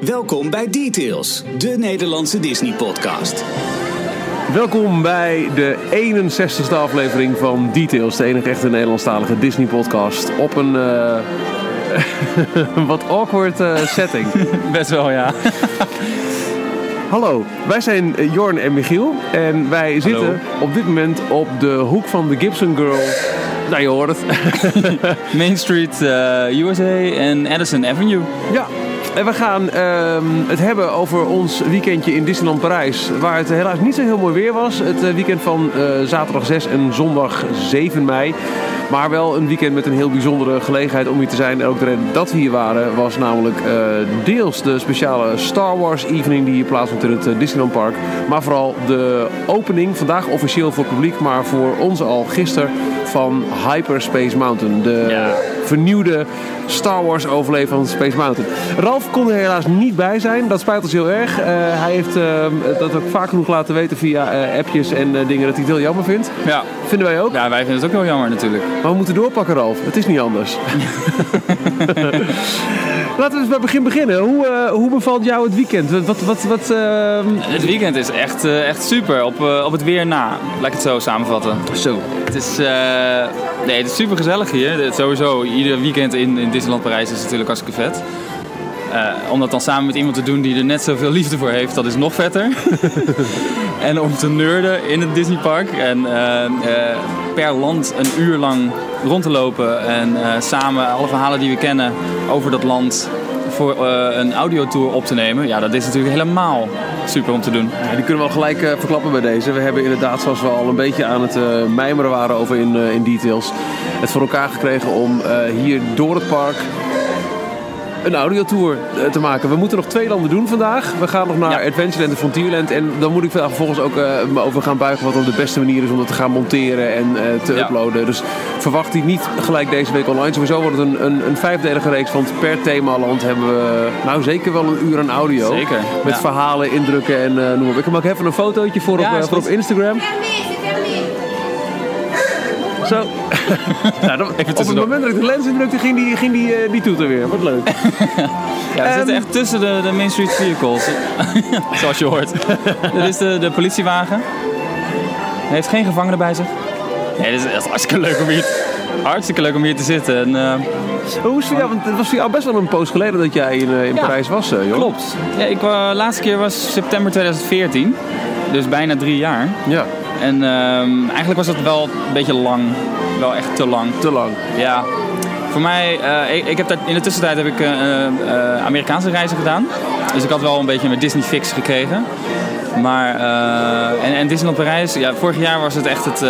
Welkom bij Details, de Nederlandse Disney-podcast. Welkom bij de 61ste aflevering van Details, de enige echte Nederlandstalige Disney-podcast. Op een uh, wat awkward uh, setting. Best wel, ja. Hallo, wij zijn Jorn en Michiel en wij zitten op dit moment op de hoek van de Gibson Girl. Nou, je hoort het. Main Street, uh, USA en Addison Avenue. Ja, en we gaan ehm, het hebben over ons weekendje in Disneyland Parijs. Waar het helaas niet zo heel mooi weer was. Het uh, weekend van uh, zaterdag 6 en zondag 7 mei. Maar wel een weekend met een heel bijzondere gelegenheid om hier te zijn. En ook de reden dat we hier waren was namelijk uh, deels de speciale Star Wars evening die hier plaatsvond in het Disneyland Park. Maar vooral de opening, vandaag officieel voor het publiek, maar voor ons al gisteren van Hyperspace Mountain. De ja. Vernieuwde Star Wars overleven van Space Mountain. Ralf kon er helaas niet bij zijn. Dat spijt ons heel erg. Uh, hij heeft uh, dat ook vaak genoeg laten weten via uh, appjes en dingen dat hij het heel jammer vindt. Ja. Vinden wij ook? Ja, wij vinden het ook heel jammer natuurlijk. Maar we moeten doorpakken, Ralf. Het is niet anders. Laten we eens bij het begin beginnen. Hoe, uh, hoe bevalt jou het weekend? Wat, wat, wat, uh... Het weekend is echt, uh, echt super. Op, op het weer na. Laat ik het zo samenvatten. Zo. Het is, nee, het is super gezellig hier. Sowieso, ieder weekend in, in Disneyland Parijs is natuurlijk hartstikke vet. Om dat dan samen met iemand te doen die er net zoveel liefde voor heeft, dat is nog vetter. en om te nerden in het Disneypark. En per land een uur lang rond te lopen en samen alle verhalen die we kennen over dat land voor een audiotour op te nemen. Ja, dat is natuurlijk helemaal super om te doen. Ja, die kunnen we al gelijk verklappen bij deze. We hebben inderdaad, zoals we al een beetje aan het mijmeren waren over in, in details, het voor elkaar gekregen om hier door het park een audiotour te maken. We moeten nog twee landen doen vandaag. We gaan nog naar ja. Adventureland en Frontierland. En dan moet ik vervolgens ook uh, me over gaan buigen wat dan de beste manier is om dat te gaan monteren en uh, te ja. uploaden. Dus verwacht die niet gelijk deze week online. Sowieso wordt het een, een, een vijfdelige reeks. Want per themaland hebben we nou zeker wel een uur aan audio. Zeker. Met ja. verhalen, indrukken en uh, noem op. Ik heb ook even een fotootje voor, op, voor op Instagram. Nou, dan, op het moment dat ik de lens indrukte, ging die, ging die, uh, die toeter weer. Wat leuk. ja, we um, zitten echt tussen de, de Main Street vehicles. Zoals je hoort. Dit is de, de politiewagen. Hij heeft geen gevangenen bij zich. Nee, dit is, dat is hartstikke leuk om hier, hartstikke leuk om hier te zitten. En, uh, hoe is het jou? Want het was voor jou best wel een poos geleden dat jij in, uh, in ja, Parijs was, joh. Klopt. Ja, ik, uh, laatste keer was september 2014. Dus bijna drie jaar. Ja. En um, eigenlijk was het wel een beetje lang. Wel echt te lang. Te lang. Ja. Voor mij, uh, ik, ik, heb daar, in de tussentijd heb ik uh, uh, Amerikaanse reizen gedaan. Dus ik had wel een beetje mijn Disney fix gekregen. Maar, en, en Disneyland Parijs, ja, vorig jaar was het echt het,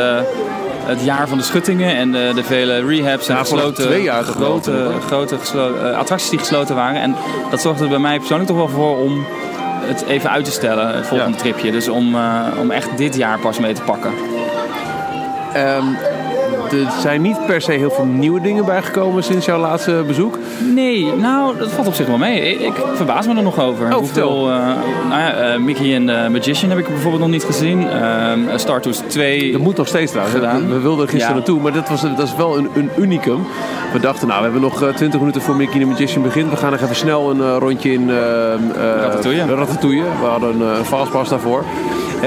het jaar van de schuttingen en de, de vele rehabs en ja, gesloten, twee jaar grote, grote gesloten, attracties die gesloten waren. En dat zorgde er bij mij persoonlijk toch wel voor om het even uit te stellen, het volgende ja. tripje. Dus om, om echt dit jaar pas mee te pakken. Um, er zijn niet per se heel veel nieuwe dingen bijgekomen sinds jouw laatste bezoek. Nee, nou, dat valt op zich wel mee. Ik, ik verbaas me er nog over. Oh, Hoeveel, uh, nou ja, uh, Mickey en the Magician heb ik bijvoorbeeld nog niet gezien. Uh, Star Tours 2. Dat moet nog steeds trouwens. Gedaan. We wilden er gisteren ja. naartoe, maar dat, was, dat is wel een, een unicum. We dachten, nou, we hebben nog 20 minuten voor Mickey en the Magician begint. We gaan nog even snel een rondje in Ratatouille. Ratatouille. We hadden een fastpass daarvoor.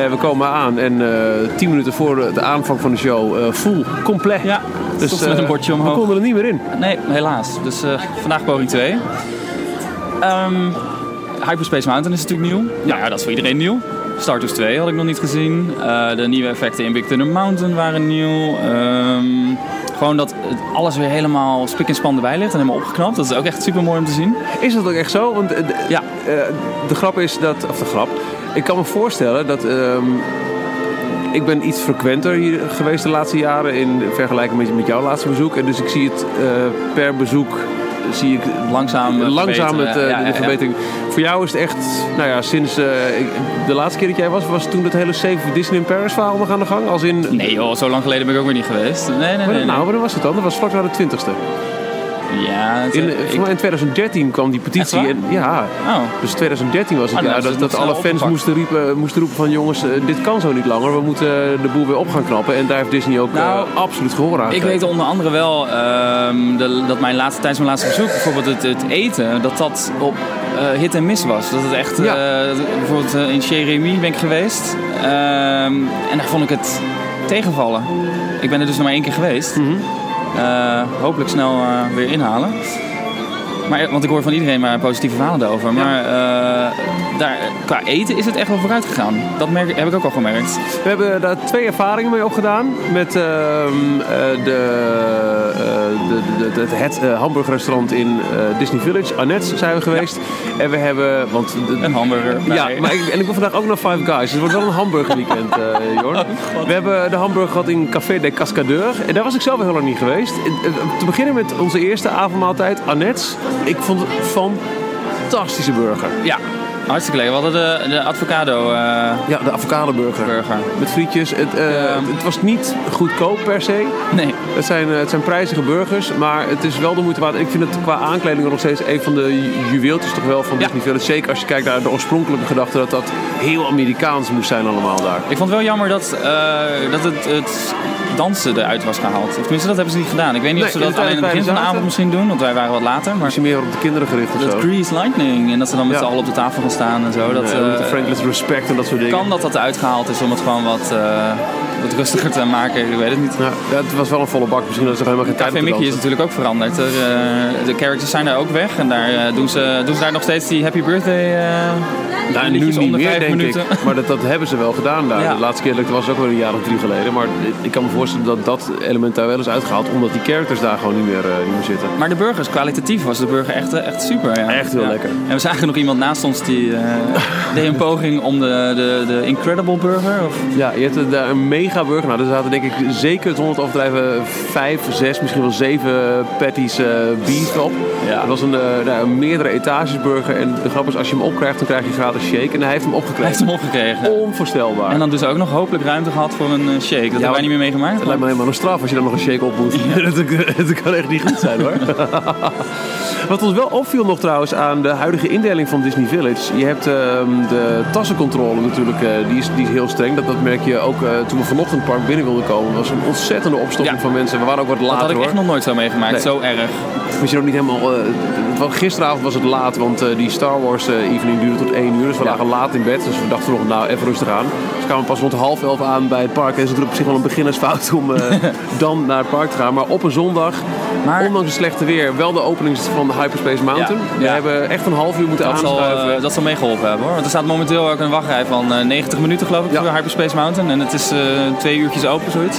Uh, we komen aan en uh, tien minuten voor de, aanvang van de show uh, full, compleet. Ja, dus met een bordje omhoog. We konden er niet meer in. Nee, helaas. Dus vandaag poging 2. Um, Hyperspace Mountain is natuurlijk nieuw. Ja, ja, dat is voor iedereen nieuw. Star Tours 2 had ik nog niet gezien. de nieuwe effecten in Big Thunder Mountain waren nieuw. Um, gewoon dat alles weer helemaal spik en span erbij ligt en helemaal opgeknapt. Dat is ook echt super mooi om te zien. Is dat ook echt zo? Want ja. de grap is dat, of de grap, ik kan me voorstellen dat. Um, ik ben iets frequenter hier geweest de laatste jaren in vergelijking met, met jouw laatste bezoek. En dus ik zie het uh, per bezoek. Zie ik langzaam, langzaam het, uh, ja, ja, de verbetering. Voor jou is het echt, nou ja, sinds uh, de laatste keer dat jij was, was toen het hele Save Disney in Paris verhaal nog aan de gang? Als in... Nee joh, zo lang geleden ben ik ook weer niet geweest. Nee, nee, nee. Maar, nee. Nou, wanneer was het dan? Dat was vlak na de twintigste. Ja, In, ik- in 2013 kwam die petitie. En, ja, oh. dus 2013 was het Oh, nou, jaar dat, dat alle fans opgepakt. moesten, riepen, moesten roepen van jongens, eh, dit kan zo niet langer. We moeten de boel weer op gaan knappen. En daar heeft Disney ook Nou, eh, absoluut gehoor aan Ik weet onder andere wel ehm, de- dat mijn laatste, tijdens mijn laatste bezoek, bijvoorbeeld het, het eten, dat dat op eh, hit en miss was. Dat het echt, Ja. eh, bijvoorbeeld eh, in Chez Rémy ben ik geweest. Ehm, en daar vond ik het tegenvallen. Ik ben er dus nog maar één keer geweest. Mhm. Eh, hopelijk snel eh, weer inhalen. Maar, want ik hoor van iedereen maar positieve verhalen daarover. Maar eh, daar, qua eten is het echt wel vooruit gegaan. Dat merk, heb ik ook al gemerkt. We hebben daar twee ervaringen mee opgedaan. Met ehm, eh, de, eh, de, de, de- het hamburgerrestaurant in Disney Village. Annette zijn we geweest. En we hebben... Want de- Een hamburger. ja, maar ik, en ik wil vandaag ook naar Five Guys. Dus het wordt wel een hamburgerweekend, eh Jorn. we hebben de hamburger gehad in Café de Cascadeur. En daar was ik zelf heel lang niet geweest. Te beginnen met onze eerste avondmaaltijd, Annette's. Ik vond het een fantastische burger. Ja, hartstikke lekker. We hadden de, de avocado eh, Ja, de avocado burger. burger. Met frietjes. Het, eh, het, was niet goedkoop per se. Nee, Het zijn, eh, het zijn prijzige burgers, maar het is wel de moeite waard. Ik vind het qua aankleding nog steeds een van de ju- juweeltjes toch wel van Ja. Disney Village. Zeker als je kijkt naar de oorspronkelijke gedachte dat dat heel Amerikaans moest zijn allemaal daar. ik vond het wel jammer dat, dat het, het dansen eruit was gehaald. Of tenminste, dat hebben ze niet gedaan. Ik weet niet Nee, of ze in dat alleen aan het begin van de avond misschien doen, want wij waren wat later. Maar Misschien meer op de kinderen gericht of dat zo. Grease Lightning en dat ze dan met Ja. z'n allen op de tafel gaan staan en zo. Dat, Nee, eh, Respect en dat soort dingen. kan dat dat uitgehaald is om het gewoon wat, eh, wat rustiger te maken. Ik weet het niet. Ja, het was wel een volle bak. Misschien dat ze er helemaal geen tijd voor Mickey is natuurlijk ook veranderd. Er, eh, de characters zijn daar ook weg en daar eh, doen, ze, doen ze daar nog steeds die Happy Birthday eh Nou, nu niet meer, denk minuten. ik. Maar dat, dat hebben ze wel gedaan daar. Ja. De laatste keer dat ik was ook wel een jaar of drie geleden. Maar ik kan me voorstellen dat dat element daar wel is uitgehaald. Omdat die characters daar gewoon niet meer, niet meer zitten. Maar de burgers, kwalitatief was de burger echt, echt super. Ja. Echt heel lekker. En we zagen nog iemand naast ons die deed een poging om de, de, de Incredible Burger. Of, Ja, je hebt daar een mega burger. Nou, er zaten denk ik zeker zonder overdrijven vijf, zes, misschien wel zeven patties eh beef op. Ja. Het was een, eh, nou, een meerdere etages burger. En de grap is, als je hem opkrijgt, dan krijg je gratis shake. En hij heeft hem hij opgekregen. heeft hem opgekregen. Onvoorstelbaar. En dan dus ook nog hopelijk ruimte gehad voor een eh, shake. Dat hebben wij niet meer meegemaakt. Het lijkt me helemaal een straf als je dan nog een shake op moet. dat, dat kan echt niet goed zijn hoor. Wat ons wel opviel nog trouwens aan de huidige indeling van Disney Village. Je hebt ehm, de tassencontrole natuurlijk, die, is, die is heel streng. Dat, dat merk je ook toen we vanochtend het park binnen wilden komen. was een ontzettende opstopping Ja. van mensen. We waren ook wat later dat had ik hoor. echt nog nooit zo meegemaakt. Nee. Zo erg. Misschien ook niet helemaal. eh, het gisteravond was het laat, want eh, die Star Wars eh, evening duurde tot 1 uur. Dus we Ja. lagen laat in bed. Dus we dachten nog, nou even rustig aan. Dus kwamen we pas rond half elf aan bij het park. En is natuurlijk op zich wel een beginnersfout om dan naar het park te gaan. Maar op een zondag, Maar- ondanks het slechte weer, wel de opening van Hyperspace Mountain. Ja. We Ja. hebben echt een half uur moeten Dat aanschuiven. dat zal meegeholpen hebben hoor. Want er staat momenteel ook een wachtrij van eh, 90 minuten geloof ik voor Hyperspace Mountain. En het is twee uurtjes open zoiets.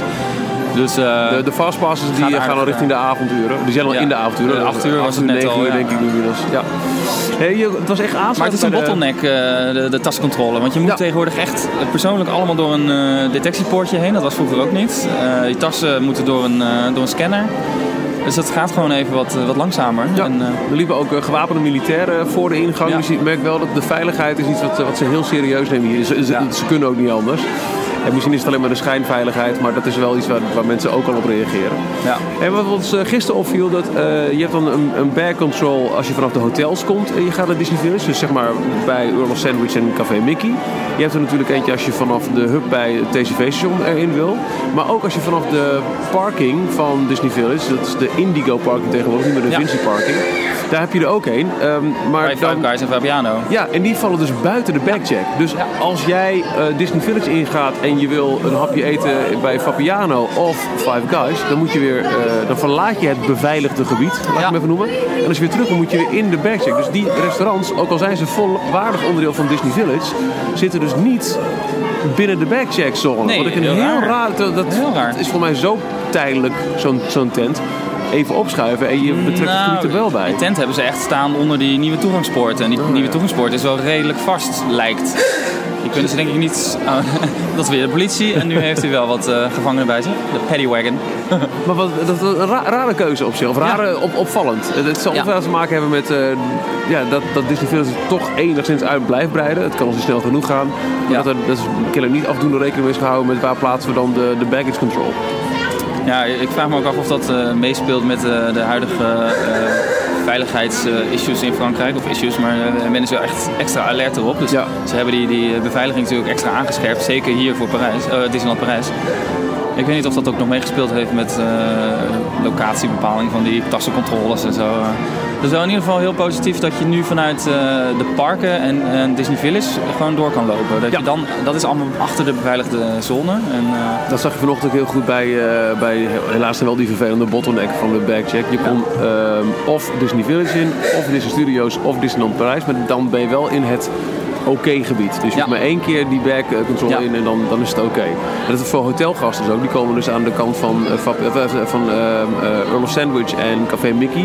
Dus eh, de, de fastpasses die gaan al richting de avonduren. Die zijn al Ja. in de avonduren. De acht uur was het uur, net negen al, ja. denk ik nu inmiddels. Ja. Hey, het was echt aansluiten Maar het is een bottleneck, eh, de, de tascontrole. Want je moet Ja. tegenwoordig echt eh, persoonlijk allemaal door een eh, detectiepoortje heen. Dat was vroeger ook niet. Eh je tassen moeten door een, eh, door een scanner. Dus dat gaat gewoon even wat, eh, wat langzamer. Ja, En, eh, er liepen ook eh, gewapende militairen voor de ingang. Ja. Dus je merkt wel dat de veiligheid is iets wat, wat ze heel serieus nemen hier. Ze, ze, Ja. ze kunnen ook niet anders. En misschien is het alleen maar de schijnveiligheid, maar dat is wel iets waar, waar mensen ook al op reageren. ja. En wat ons eh, gisteren opviel, dat eh, je hebt dan een, een bag control als je vanaf de hotels komt en je gaat naar Disney Village. Dus zeg maar bij Earl of Sandwich en Café Mickey. Je hebt er natuurlijk eentje als je vanaf de hub bij het TCV-station erin wil. Maar ook als je vanaf de parking van Disney Village, dat is de Indigo parking tegenwoordig, niet meer de Ja. Vinci parking. Daar heb je er ook een. Ehm, maar Bij Five Guys en Fabiano. ja, en die vallen dus buiten de backcheck. Dus als jij eh, Disney Village ingaat en je wil een hapje eten bij Fabiano of Five Guys, dan moet je weer, eh, dan verlaat je het beveiligde gebied, laat ik Ja. hem even noemen. En als je weer terug moet je weer in de backcheck. Dus die restaurants, ook al zijn ze volwaardig onderdeel van Disney Village, zitten dus niet binnen de backcheck zone. Nee, Wat ik een heel heel, raar. raar, dat, dat Heel raar. is voor mij zo tijdelijk, zo'n zo'n tent. Even opschuiven en je betrekt het gebied er wel bij. Die tent hebben ze echt staan onder die nieuwe toegangspoort. En die Oh, nieuwe ja. toegangspoort is wel redelijk vast, lijkt. Kunnen ze denk ik niet... dat is weer de politie. En nu heeft hij wel wat eh, gevangenen bij zich. De paddywagon. Maar wat, dat is een ra- rare keuze op zich, of rare, op, opvallend. Het- zal Ja. ongetwijfeld te maken hebben met eh, ja, dat, dat Disney Village toch enigszins uit blijft breiden. Het kan ons niet snel genoeg gaan. Maar Ja. dat er dat is kennelijk niet afdoende rekening mee is gehouden met waar plaatsen we dan de, de baggage control. Ja, ik vraag me ook af of dat uh, meespeelt met de huidige veiligheidsissues in Frankrijk. Of issues, maar men is wel echt extra alert erop. Dus Ja. ze hebben die, die beveiliging natuurlijk extra aangescherpt. Zeker hier voor Parijs, Disneyland Parijs. Ik weet niet of dat ook nog meegespeeld heeft met locatiebepaling van die tassencontroles en zo. Het is wel in ieder geval heel positief dat je nu vanuit uh, de parken en, en, Disney Village gewoon door kan lopen. Dat, Ja. je dan, dat is allemaal achter de beveiligde zone. En, uh, Dat zag je vanochtend ook heel goed bij, uh, bij helaas wel die vervelende bottleneck van de backcheck. Je kon uh, of Disney Village in, of Disney Studios, of Disneyland Parijs. Maar dan ben je wel in het oké-gebied. dus je Ja. maar één keer die back control Ja. in en dan, dan is het oké. En dat is voor hotelgasten dus ook. Die komen dus aan de kant van, eh, eh, van eh, eh, Earl of Sandwich en Café Mickey.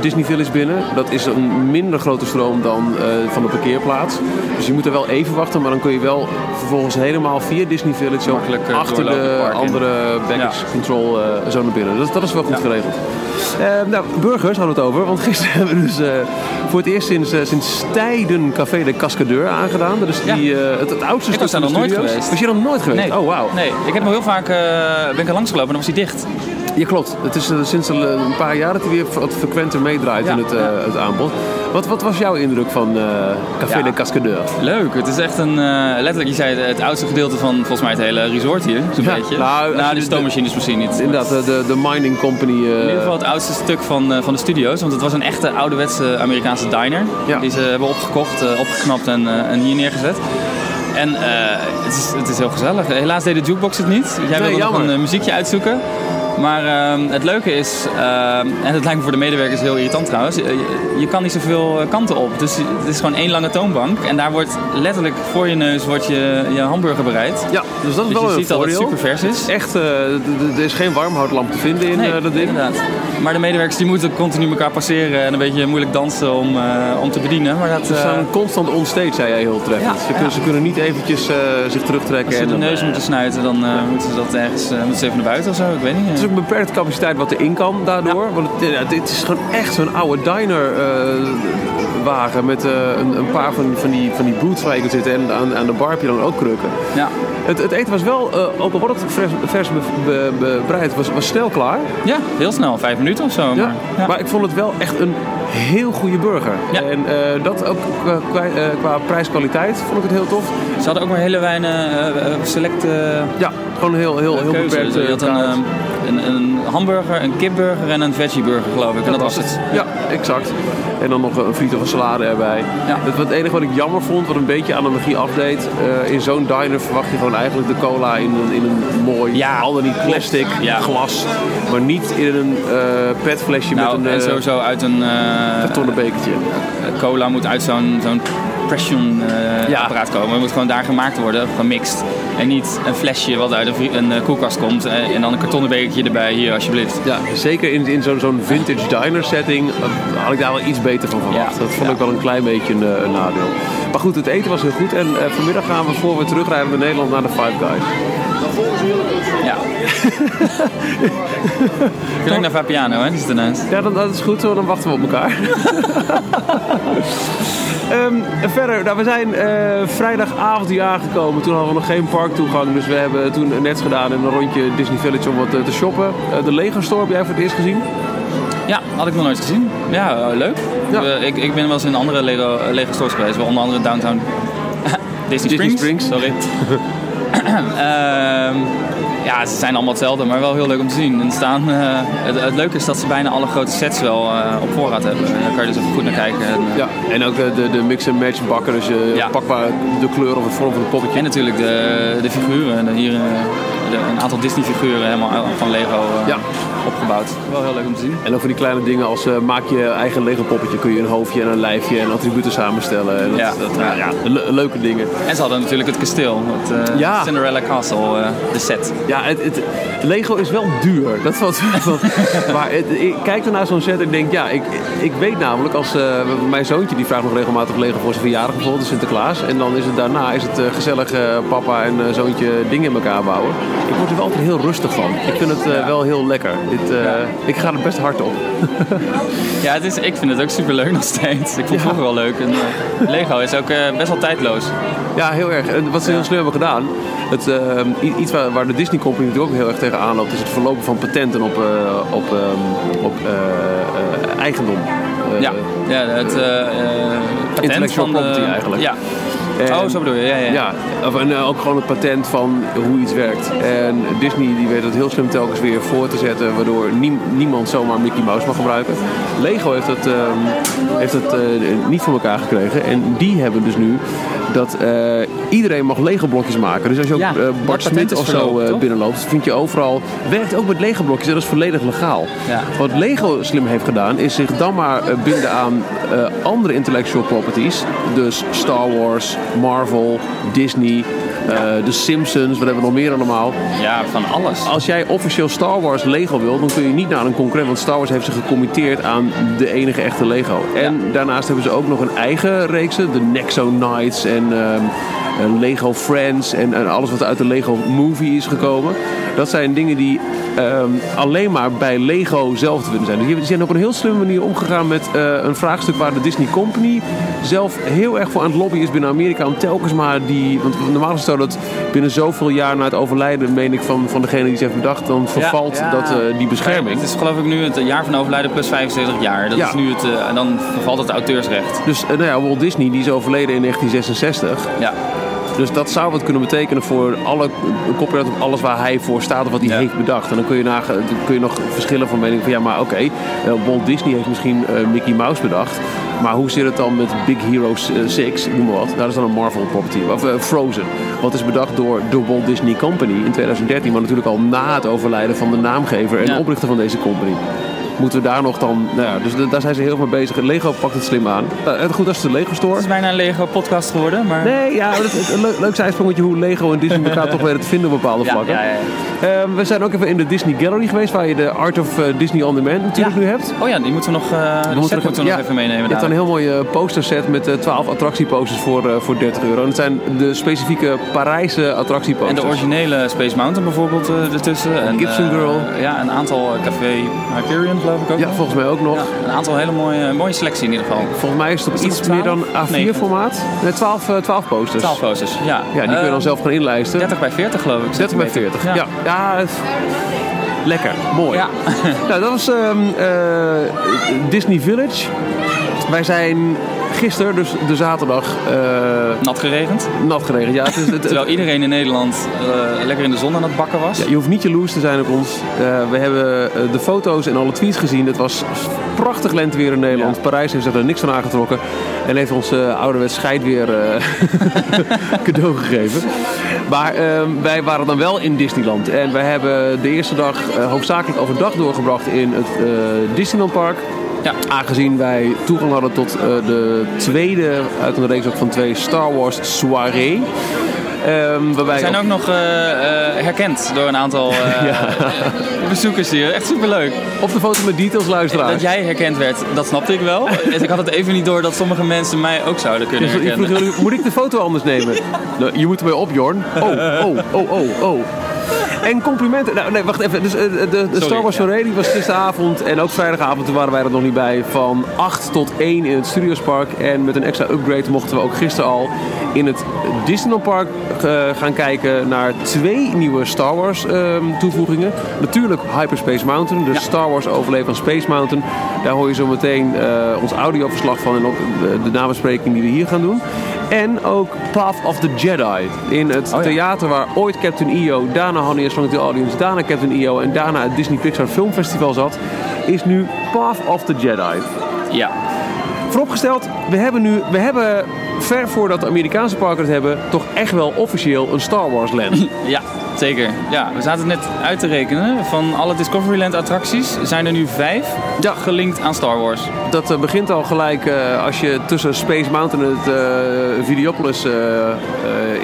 Disney Village binnen. Dat is een minder grote stroom dan eh, van de parkeerplaats. Dus je moet er wel even wachten, maar dan kun je wel vervolgens helemaal via Disney Village Makkelijk, eh, achter de andere baggage Ja. control eh, zo naar binnen. Dat, dat is wel goed geregeld. Eh, nou, burgers hadden we het over. Want gisteren hebben we dus voor het eerst sinds, sinds tijden Café de Cascadeur aangedaan. Dat is die, het, het oudste stuk van nog de nooit studio's. geweest. Was je nog nooit geweest? nee. Oh, wauw. Nee, ik heb nog heel vaak uh, ben ik er langs gelopen en dan was hij dicht. Ja, klopt. Het is eh, sinds een, paar jaar dat hij weer wat frequenter meedraait Ja, in het, eh, ja. het aanbod. Wat, wat was jouw indruk van eh, Café Ja. de Cascadeur? Leuk, het is echt een, letterlijk, je zei het, het oudste gedeelte van volgens mij het hele resort hier, zo'n beetje. nou, je de de- stoommachines misschien niet. Inderdaad, de, de, de mining company. In ieder geval het oudste stuk van, van de studio's. Want het was een echte ouderwetse Amerikaanse diner. Die ze hebben opgekocht, opgeknapt en, en hier neergezet. En het, is, het is heel gezellig. Helaas deed de jukebox het niet. Jij wilde nog een muziekje uitzoeken. Maar ehm, het leuke is, ehm, en het lijkt me voor de medewerkers heel irritant trouwens, je, je kan niet zoveel eh, kanten op. Dus het is gewoon één lange toonbank. En daar wordt letterlijk voor je neus wordt je, je hamburger bereid. ja, dus dat is Dus wel je een ziet dat het super vers is. Echt, eh, er is geen warmhoutlamp te vinden in Nee, eh, dat ding. inderdaad. Maar de medewerkers die moeten continu elkaar passeren en een beetje moeilijk dansen om, om te bedienen. Maar dat, Ze staan constant onstage, zei jij heel treffend. Ja, ze, kunnen, ja. ze kunnen niet eventjes zich terugtrekken. als ze en de neus moeten snuiten, dan moeten ze dat ergens moeten ze even naar buiten of zo. Ik weet niet. Ook een beperkte capaciteit wat erin kan daardoor. Want het, is gewoon echt zo'n oude diner eh, wagen met eh, een, een paar van, van, die, van die booths waar je kunt zitten. En aan, aan de bar heb je dan ook krukken. Ja. Het, het eten was wel, eh, ook al wordt het vers, vers be- be- be- bereid, was, was snel klaar. ja, heel snel, vijf minuten of zo. Maar, ja. Maar ik vond het wel echt een heel goede burger. Ja. En eh, dat ook qua, qua, eh, qua prijs-kwaliteit vond ik het heel tof. Ze hadden ook maar hele weinig eh, eh, select eh, Ja, gewoon heel, heel, heel beperkt. Je eh, had een, eh, een, een hamburger, een kipburger en een veggieburger geloof ik. En dat was het. Ja, exact. En dan nog een friet of een salade erbij. Ja. Het, het enige wat ik jammer vond, wat een beetje aan de magie afdeed. eh, in zo'n diner verwacht je gewoon eigenlijk de cola in een, in een mooi, Ja, al dan niet plastic Ja. glas. Maar niet in een eh petflesje Nou, met een en eh, sowieso uit een kartonnen bekertje. cola moet uit zo'n zo'n pression Ja. apparaat komen. Het moet gewoon daar gemaakt worden, gemixt. En niet een flesje wat uit een, eh, koelkast komt eh, en dan een kartonnen bekertje erbij. Hier, alsjeblieft. Ja, zeker in, in zo'n zo'n vintage diner setting eh, had ik daar wel iets beter van verwacht. Ja, Dat vond ja. ik wel een klein beetje een, een nadeel. Maar goed, het eten was heel goed. En vanmiddag gaan we voor we terugrijden naar Nederland naar de Five Guys. Ja. Ik ook naar Vapiano, hè? Die zit ernaast. Ja, dan, dat is goed zo, dan wachten we op elkaar. Ehm, verder, nou, we zijn eh, vrijdagavond hier aangekomen. Toen hadden we nog geen parktoegang. Dus we hebben toen net gedaan en een rondje Disney Village om wat eh, te shoppen. Eh, de Lego Store heb jij voor het eerst gezien? Ja, had ik nog nooit gezien. Ja, leuk. Ja. Ik, ik ben wel eens in andere Lego, Lego stores geweest. wel Onder andere Downtown Disney, Disney Springs. Springs. Sorry. Ehm, ja, ze zijn allemaal hetzelfde, maar wel heel leuk om te zien. En staan, eh, het, het leuke is dat ze bijna alle grote sets wel eh, op voorraad hebben. En daar kan je dus even goed naar kijken. En, eh, Ja, en ook de, de, de mix-and-match bakken. Dus je Ja. pakt maar de kleur of het vorm van het poppetje. En natuurlijk de, de figuren. De, hier een aantal Disney figuren helemaal van Lego Ja. Opgebouwd. Wel heel leuk om te zien. En ook voor die kleine dingen als eh, maak je eigen Lego poppetje. Kun je een hoofdje en een lijfje en attributen samenstellen. En dat, Ja. dat, ja, ja, le- leuke dingen. En ze hadden natuurlijk het kasteel. Het eh, Ja. Cinderella Castle, eh, de set. Ja, het, het, Lego is wel duur. Dat valt wel. maar het, ik kijk er naar zo'n set en ik denk, ja, ik, ik weet namelijk als mijn zoontje die vraagt nog regelmatig Lego voor zijn verjaardag bijvoorbeeld, de Sinterklaas. En dan is het daarna is het gezellig papa en zoontje dingen in elkaar bouwen. Ik word er wel altijd heel rustig van. Ik vind het wel heel lekker. Dit, eh, ik ga er best hard op. Ja, het is, ik vind het ook super leuk nog steeds. Ik vond het vroeger wel leuk. En, eh, Lego is ook eh, best wel tijdloos. Ja, heel erg. En wat ze heel slim hebben gedaan, het, iets waar, waar de Disney Company natuurlijk ook heel erg tegen aanloopt, is het verlopen van patenten op, op, ehm, op eigendom. Ja, ja het patent van de- eigenlijk. Ja. En- oh, zo bedoel je. Ja, ja. Ja, of, en eh, ook gewoon het patent van hoe iets werkt. En Disney die weet het heel slim telkens weer voor te zetten, waardoor niem- niemand zomaar Mickey Mouse mag gebruiken. Lego heeft het, ehm, heeft het eh, niet voor elkaar gekregen. En die hebben dus nu dat eh, iedereen mag Lego blokjes maken. Dus als je ook Ja, eh, Bart Smit of zo eh, toch? binnenloopt, vind je overal. Werkt ook met Lego blokjes, en dat is volledig legaal. Ja. Wat Lego slim heeft gedaan, is zich dan maar binden aan andere intellectual properties. Dus Star Wars, Marvel, Disney, eh The Simpsons, wat hebben we nog meer allemaal. Ja, van alles. Als jij officieel Star Wars Lego wil, dan kun je niet naar een concurrent. Want Star Wars heeft zich gecommitteerd aan de enige echte Lego. En daarnaast hebben ze ook nog een eigen reeksen. De Nexo Knights en ehm, en Lego Friends. En, en alles wat uit de Lego Movie is gekomen. Dat zijn dingen die ehm, alleen maar bij Lego zelf te vinden zijn. Dus die zijn op een heel slimme manier omgegaan met eh, een vraagstuk waar de Disney Company zelf heel erg voor aan het lobbyen is binnen Amerika. Om telkens maar die. Want normaal is het zo dat binnen zoveel jaar na het overlijden, meen ik, van, van degene die ze heeft bedacht, dan vervalt Ja, ja. dat, eh, die bescherming. Het is geloof ik nu het jaar van overlijden plus 75 jaar. Dat Ja. is nu het, eh, en dan vervalt het auteursrecht. Dus nou ja, Walt Disney die is overleden in 1966. Ja. Dus dat zou wat kunnen betekenen voor alle copyright op alles waar hij voor staat of wat hij Ja. heeft bedacht. En dan kun je, kun je nog verschillen van mening van ja, maar oké, eh, Walt Disney heeft misschien eh, Mickey Mouse bedacht. Maar hoe zit het dan met Big Hero 6, noem maar wat. Dat is dan een Marvel property. Of eh, Frozen. Wat is bedacht door de Walt Disney Company in 2013. Maar natuurlijk al na het overlijden van de naamgever en Ja. oprichter van deze company. Moeten we daar nog dan... Nou ja, dus da- daar zijn ze heel veel mee bezig. Lego pakt het slim aan. Nou, goed, dat is de Lego Store. Het is bijna een Lego podcast geworden, maar... Nee, ja, dat, het, een leuk, leuk zijsprongetje hoe Lego en Disney elkaar toch weten te vinden op bepaalde vlakken. ja, ja. Ehm, we zijn ook even in de Disney Gallery geweest, waar je de Art of eh, Disney On Demand natuurlijk nu hebt. Oh ja, die moeten we nog, eh die moeten set moeten we nog even meenemen. Je hebt een heel mooie posterset met eh, 12 attractieposters voor, eh, voor 30 euro. En het zijn de specifieke Parijse En attractieposters. de originele Space Mountain bijvoorbeeld eh, ertussen. En, Gibson eh, Girl. Ja, een aantal eh, Café Hyperion geloof ik ook Ja, nog. volgens mij ook nog. Ja, een aantal hele mooie, mooie selectie in ieder geval. Volgens mij is het op Is het iets meer dan 12? A4 Negen. formaat. Nee, 12, eh, 12 posters. 12 posters, ja. Ja, die kun je dan Eh, zelf gaan inlijsten. 30 bij 40 geloof ik. 30 bij 40. Ja, ja. het- lekker. Mooi. Ja. Nou, dat was ehm, eh, Disney Village. Wij zijn gisteren, dus de zaterdag, eh, Nat geregend. nat geregend. Ja, het is, het, het- Terwijl iedereen in Nederland eh, lekker in de zon aan het bakken was. ja, je hoeft niet jaloers te zijn op ons. Eh, we hebben de foto's en alle tweets gezien. Het was prachtig lenteweer in Nederland. Ja. Parijs heeft er niks van aangetrokken. En heeft ons ouderwets scheidweer eh cadeau gegeven. Maar ehm, wij waren dan wel in Disneyland. En wij hebben de eerste dag hoofdzakelijk overdag doorgebracht in het Disneyland Park. Ja. Aangezien wij toegang hadden tot eh, de tweede uit een reeks ook van twee Star Wars soirée. Ehm, waarbij We zijn ook nog eh, eh, herkend door een aantal bezoekers hier. Echt superleuk. op de foto met details luisteraars. Dat jij herkend werd, dat snapte ik wel. Dus ik had het even niet door dat sommige mensen mij ook zouden kunnen herkennen. moet ik de foto anders nemen? Nou, je moet ermee op, Jorn. Oh, oh, oh, oh, oh. En complimenten. Nou, nee, wacht even. Dus, eh, de, de Sorry, Star Wars ja. Die was gisteravond en ook vrijdagavond. Toen waren wij er nog niet bij. Van 8 tot 1 in het Studiospark. En met een extra upgrade mochten we ook gisteren al in het Disneyland Park eh, gaan kijken naar twee nieuwe Star Wars ehm, toevoegingen. Natuurlijk Hyperspace Mountain, de Star Wars overleven van Space Mountain. Daar hoor je zo meteen eh, ons audioverslag van en ook de nabespreking die we hier gaan doen. En ook Path of the Jedi in het Oh ja. theater waar ooit Captain EO, daarna Honey I Shrunk the Audience, daarna Captain EO en daarna het Disney Pixar Filmfestival zat, is nu Path of the Jedi. Ja. Vooropgesteld, we hebben nu, we hebben ver voordat de Amerikaanse parken het hebben, toch echt wel officieel een Star Wars land. ja, zeker. Ja, we zaten net uit te rekenen. Van alle Discoveryland attracties zijn er nu vijf Ja. gelinkt aan Star Wars. Dat eh, begint al gelijk eh, als je tussen Space Mountain en het eh Videopolis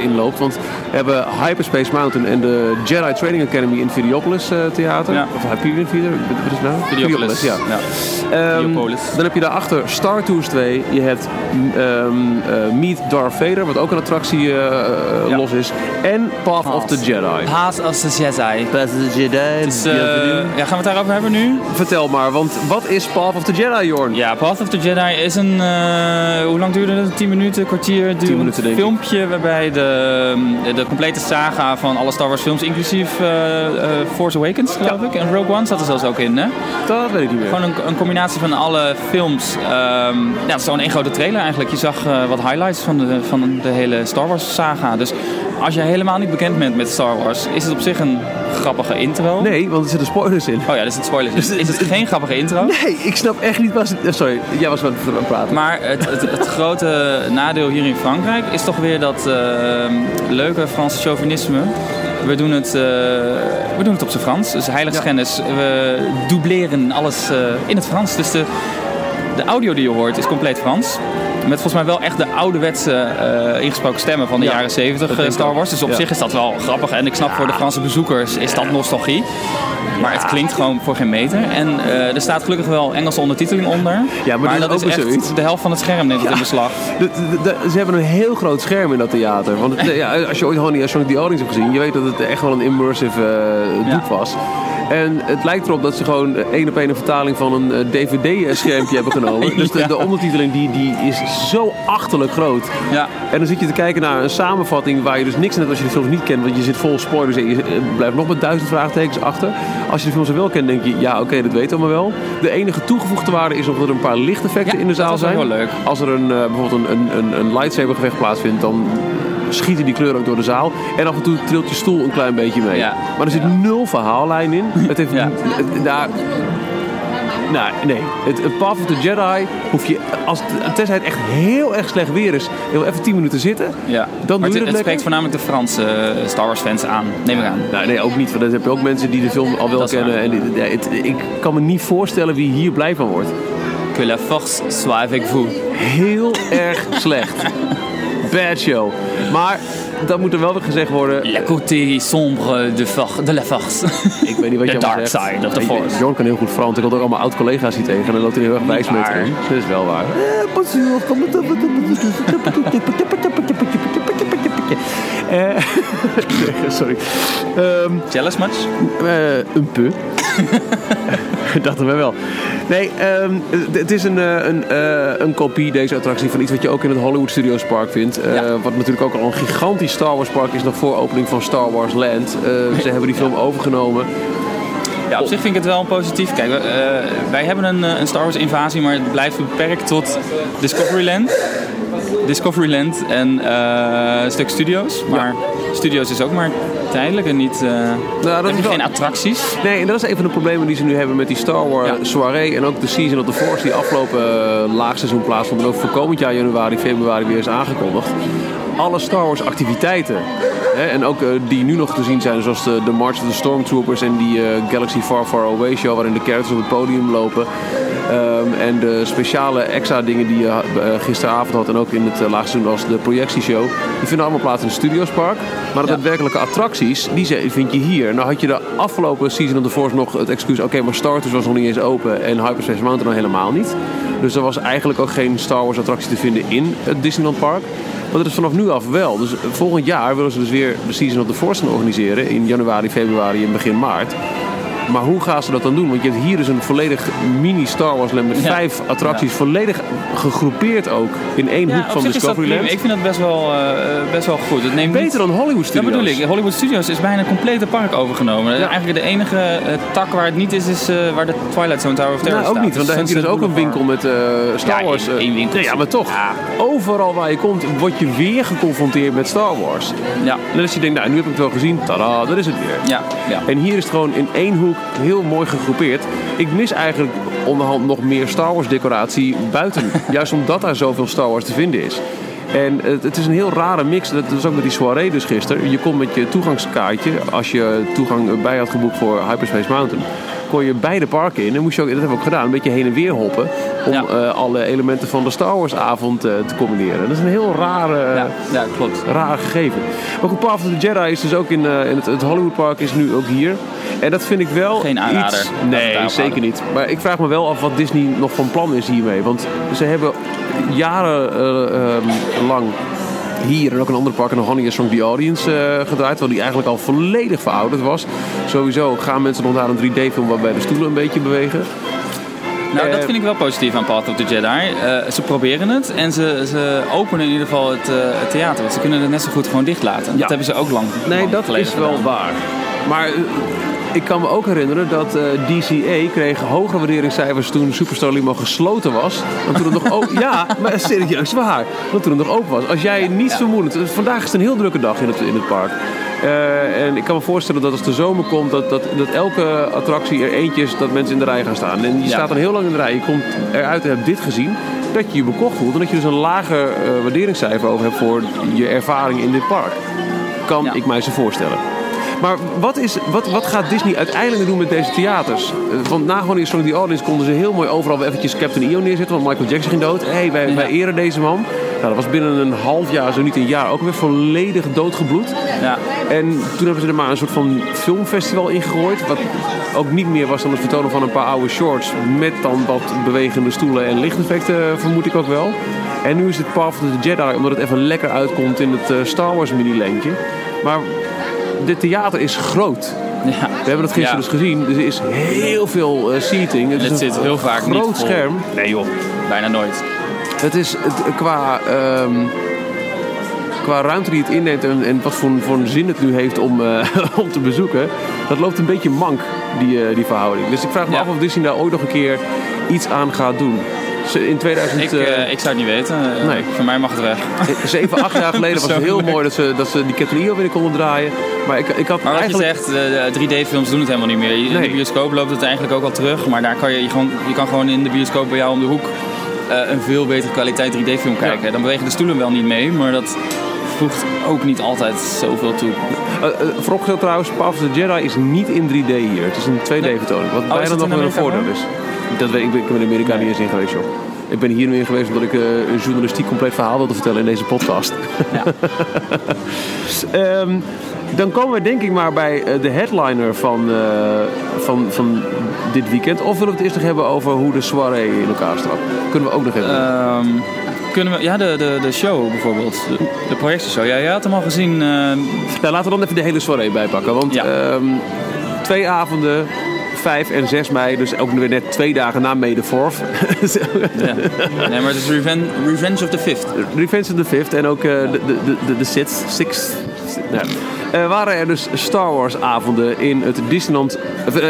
inloopt. Want we hebben Hyperspace Mountain en de Jedi Training Academy in het Videopolis Theater. Ja. Of Hyperion Theater, wat is het nou? Videopolis. ja. ja. Ehm, Videopolis. dan heb je daarachter Star Tours 2. Je hebt mm, ehm, eh, Meet Darth Vader, wat ook een attractie los is. En Path of the. Jedi. Jedi. Path of the Jedi. Path of the Jedi. Dus, eh, ja, gaan we het daarover hebben nu? Vertel maar, want wat is Path of the Jedi, Jorn? Ja, Path of the Jedi is een, eh, hoe lang duurde het? 10 minuten, kwartier durend minuten, denk ik. filmpje waarbij de, de complete saga van alle Star Wars films, inclusief eh, eh, Force Awakens geloof ik, en Rogue One zat er zelfs ook in hè? Dat weet ik niet meer. Gewoon een, een combinatie van alle films. Ehm, ja, het is gewoon één grote trailer eigenlijk. Je zag eh, wat highlights van de, van de hele Star Wars saga. Dus als je helemaal niet bekend bent met Star Wars, is het op zich een grappige intro. Nee, want er zitten spoilers in. Oh ja, dat is het spoiler. Dus- is het geen grappige intro? Nee, ik snap echt niet waar ze... eh, Sorry, jij was aan het praten. Maar het, het, het grote nadeel hier in Frankrijk is toch weer dat ehm, leuke Franse chauvinisme. We doen het, eh, we doen het op zijn Frans. Dus heiligschennis. We dubleren alles eh, in het Frans. Dus de, de audio die je hoort is compleet Frans. Met volgens mij wel echt de ouderwetse eh ingesproken stemmen van de Ja, jaren 70 dat eh, Star. Wars. Dus op Ja. zich is dat wel grappig. En ik snap voor de Franse bezoekers is dat nostalgie. Maar het klinkt gewoon voor geen meter. En eh, er staat gelukkig wel Engelse ondertiteling onder. Ja, maar dat is echt zoiets. de helft van het scherm neemt het in beslag. De- de- de- ze hebben een heel groot scherm in dat theater. Want het- ja, als je ooit Honey als Sonic the Audience hebt gezien, je weet dat het echt wel een immersive Ja. doek was. En het lijkt erop dat ze gewoon één op één een vertaling van een eh, DVD-schermpje hebben genomen. Dus de, ondertiteling die, die is zo achterlijk groot. Ja. En dan zit je te kijken naar een samenvatting waar je dus niks hebt als je de films niet kent. Want je zit vol spoilers en je eh, blijft nog met duizend vraagtekens achter. Als je de films wel kent, denk je, ja oké, dat weten we maar wel. De enige toegevoegde waarde is dat er een paar lichteffecten Ja, in de zaal zijn. wel leuk. Als er een, eh, bijvoorbeeld een, een, een, een lightsaber gevecht plaatsvindt, dan schieten die kleuren ook door de zaal. En af en toe trilt je stoel een klein beetje mee. Ja. Maar er zit nul verhaallijn in. Het heeft... Ja. het- daar- nou, nee. Het, het Path of the Jedi hoef je... Als, het- tenzij het echt heel erg slecht weer is... heel even 10 minuten zitten. Ja. Dan maar doe je het, het het spreekt voornamelijk de Franse eh, Star Wars fans aan. Neem ik aan. Nou, nee, ook niet. Want dan heb je ook mensen die de film al wel Dat kennen. En, ja, het- ik kan me niet voorstellen wie hier blij van wordt. Que la force soit avec vous. Heel erg slecht. Bad show. Maar dat moet er wel weer gezegd worden. La côté sombre de, de la force. Ik weet niet wat je dark zegt. side of the force. Jorn kan heel goed Frans. Ik had ook allemaal oud-collega's hier tegen. En dan loopt hij heel erg wijs met hem. Dat is wel waar. Eh, Sorry. Ehm, Jealous much? eh, een pu. Dachten we wel. Nee, ehm, het- is een, eh, een, eh, een kopie, deze attractie, van iets wat je ook in het Hollywood Studios Park vindt. Eh. Wat natuurlijk ook al een gigantisch Star Wars park is nog voor opening van Star Wars Land. Ze hebben die film overgenomen. Ja, op zich vind ik het wel positief. Kijk, wij hebben een, een Star Wars invasie, maar het blijft beperkt tot Discoveryland. Discoveryland en eh, een stuk studios. Maar studios is ook maar tijdelijk en niet... eh dat is wel- geen attracties. Nee, en dat is een van de problemen die ze nu hebben met die Star Wars Ja. soirée. En ook de Season of the Force die afgelopen eh, laagseizoen plaatsvond. En ook voor komend jaar januari, februari weer is aangekondigd. Alle Star Wars activiteiten. Hè, en ook eh, die nu nog te zien zijn, zoals de, de March of the Stormtroopers en die Galaxy Far Far Away show, waarin de characters op het podium lopen. Ehm, en de speciale extra dingen die je eh, gisteravond had en ook in het uh, laagseizoen als de projectieshow. Die vinden allemaal plaats in het Studiospark. Maar de Ja. daadwerkelijke attracties, die vind je hier. Nou had je de afgelopen Season of the Force nog het excuus... oké, maar Star Tours was nog niet eens open en Hyperspace Mountain nog helemaal niet. Dus er was eigenlijk ook geen Star Wars attractie te vinden in het Disneyland Park. Maar dat is vanaf nu af wel. Dus volgend jaar willen ze dus weer de Season of the Force gaan organiseren... in januari, februari en begin maart. Maar hoe gaan ze dat dan doen? Want je hebt hier dus een volledig mini Star Wars land met Ja. vijf attracties. Volledig gegroepeerd ook in één hoek van is dat. Discoveryland. Ik vind dat best wel, eh, best wel goed. Het neemt niet- Beter dan Hollywood Dat Studios. bedoel ik. Hollywood Studios is bijna een complete park overgenomen. Ja. Eigenlijk de enige eh, tak waar het niet is, is eh, waar de Twilight Zone Tower of Terror Nou, ook staat. niet, want daar heb je dus ook een winkel met Star Ja, Wars. eh, één winkel. nee, ja, maar toch. Overal waar je komt, word je weer geconfronteerd met Star Wars. Ja, als je denkt, nou, nu heb ik het wel gezien. Tada, dat is het weer. ja, ja. En hier is het gewoon in één hoek heel mooi gegroepeerd. Ik mis eigenlijk onderhand nog meer Star Wars decoratie buiten. Juist omdat daar zoveel Star Wars te vinden is. En het, het is een heel rare mix. Dat was ook met die soirée dus gisteren. Je komt met je toegangskaartje. Als je toegang bij had geboekt voor Hyperspace Mountain. Kon je beide parken in. En moest je ook, dat hebben we ook gedaan. Een beetje heen en weer hoppen. Om Ja. eh, alle elementen van de Star Wars avond eh, te combineren. Dat is een heel rare... ja, ja, klopt. raar gegeven. Maar goed, Path of the Jedi is dus ook in, eh, in het, het Hollywood Park is nu ook hier. En dat vind ik wel Geen aanrader. iets... Nee, zeker niet. Maar ik vraag me wel af wat Disney nog van plan is hiermee. Want ze hebben jarenlang hier en ook in andere parken nog Honey Song The Audience uh, gedraaid. Terwijl die eigenlijk al volledig verouderd was. Sowieso gaan mensen nog naar een 3D-film waarbij de stoelen een beetje bewegen. Nou, dat vind ik wel positief aan Path of the Jedi. Uh, ze proberen het en ze, ze openen in ieder geval het, uh, het, theater. Want ze kunnen het net zo goed gewoon dicht laten. Ja. Dat hebben ze ook lang Nee, dat is wel waar. Maar ik kan me ook herinneren dat uh, DCA kreeg hogere waarderingscijfers toen Superstar Limo gesloten was. Dan toen het nog open... ja, maar serieus waar. Dan toen het nog open was. Als jij niets vermoedend... Vandaag is het een heel drukke dag in het, in het park. Uh, en ik kan me voorstellen dat als de zomer komt, dat, dat, dat elke attractie er eentje is dat mensen in de rij gaan staan. En je staat dan heel lang in de rij, je komt eruit en hebt dit gezien, dat je je bekocht voelt. En dat je dus een lager uh, waarderingscijfer over hebt voor je ervaring in dit park. Kan ik mij zo voorstellen. Maar wat, is, wat, wat gaat Disney uiteindelijk doen met deze theaters? Want na gewoon in Sonic the Audience konden ze heel mooi overal eventjes Captain EO neerzetten. Want Michael Jackson ging dood. Hé, hey, wij, wij eren deze man. Nou, dat was binnen een half jaar, zo niet een jaar, ook weer volledig doodgebloed. Ja. En toen hebben ze er maar een soort van filmfestival ingegooid. Wat ook niet meer was dan het vertonen van een paar oude shorts. Met dan wat bewegende stoelen en lichteffecten, vermoed ik ook wel. En nu is het Path of the Jedi, omdat het even lekker uitkomt in het Star Wars mini-leentje. Maar dit theater is groot. Ja. We hebben het gisteren dus gezien. Er is heel veel uh, seating. Het, het zit heel vaak groot niet scherm. Nee joh, bijna nooit. Het is het, qua, um, qua ruimte die het inneemt en, en wat voor, voor een zin het nu heeft om, uh, om te bezoeken. Dat loopt een beetje mank, die, uh, die verhouding. Dus ik vraag me ja. af of Disney daar ooit nog een keer iets aan gaat doen. In 2000, ik, uh, ik zou het niet weten. nee. Voor mij mag het weg. Zeven, acht jaar geleden was het heel mooi dat ze, dat ze die Catania weer konden draaien. Maar, ik, ik had maar wat eigenlijk... je zegt, de 3D-films doen het helemaal niet meer. In de bioscoop loopt het eigenlijk ook al terug. Maar daar kan je, je, gewoon, je kan gewoon in de bioscoop bij jou om de hoek uh, een veel betere kwaliteit 3D-film kijken. Ja. Dan bewegen de stoelen wel niet mee, maar dat voegt ook niet altijd zoveel toe. Uh, uh, trouwens, Path of the Jedi is niet in 3D hier. Het is een 2D-vertoning, wat oh, bijna nog wel een voordeel is. Dat weet, ik, ben, ik ben in Amerika niet eens in geweest, joh. Ik ben hier nu in geweest omdat ik uh, een journalistiek compleet verhaal wilde vertellen in deze podcast. Ja. um, dan komen we denk ik maar bij uh, de headliner van, uh, van, van dit weekend. Of willen we het eerst nog hebben over hoe de soirée in elkaar staat? Kunnen we ook nog hebben? Um, kunnen we, ja, de, de, de show bijvoorbeeld. De, de projectieshow. Ja, jij had hem al gezien. Uh... Laten we dan even de hele soirée bijpakken. Want ja. um, twee avonden 5 en 6 mei, dus ook weer net twee dagen na May the 4th. ja. Nee, maar het is Revenge, Revenge of the 5th. Revenge of the 5th en ook uh, de, de, de, de Sixth. Sixth ja. Uh, waren er dus Star Wars avonden in het Disneyland,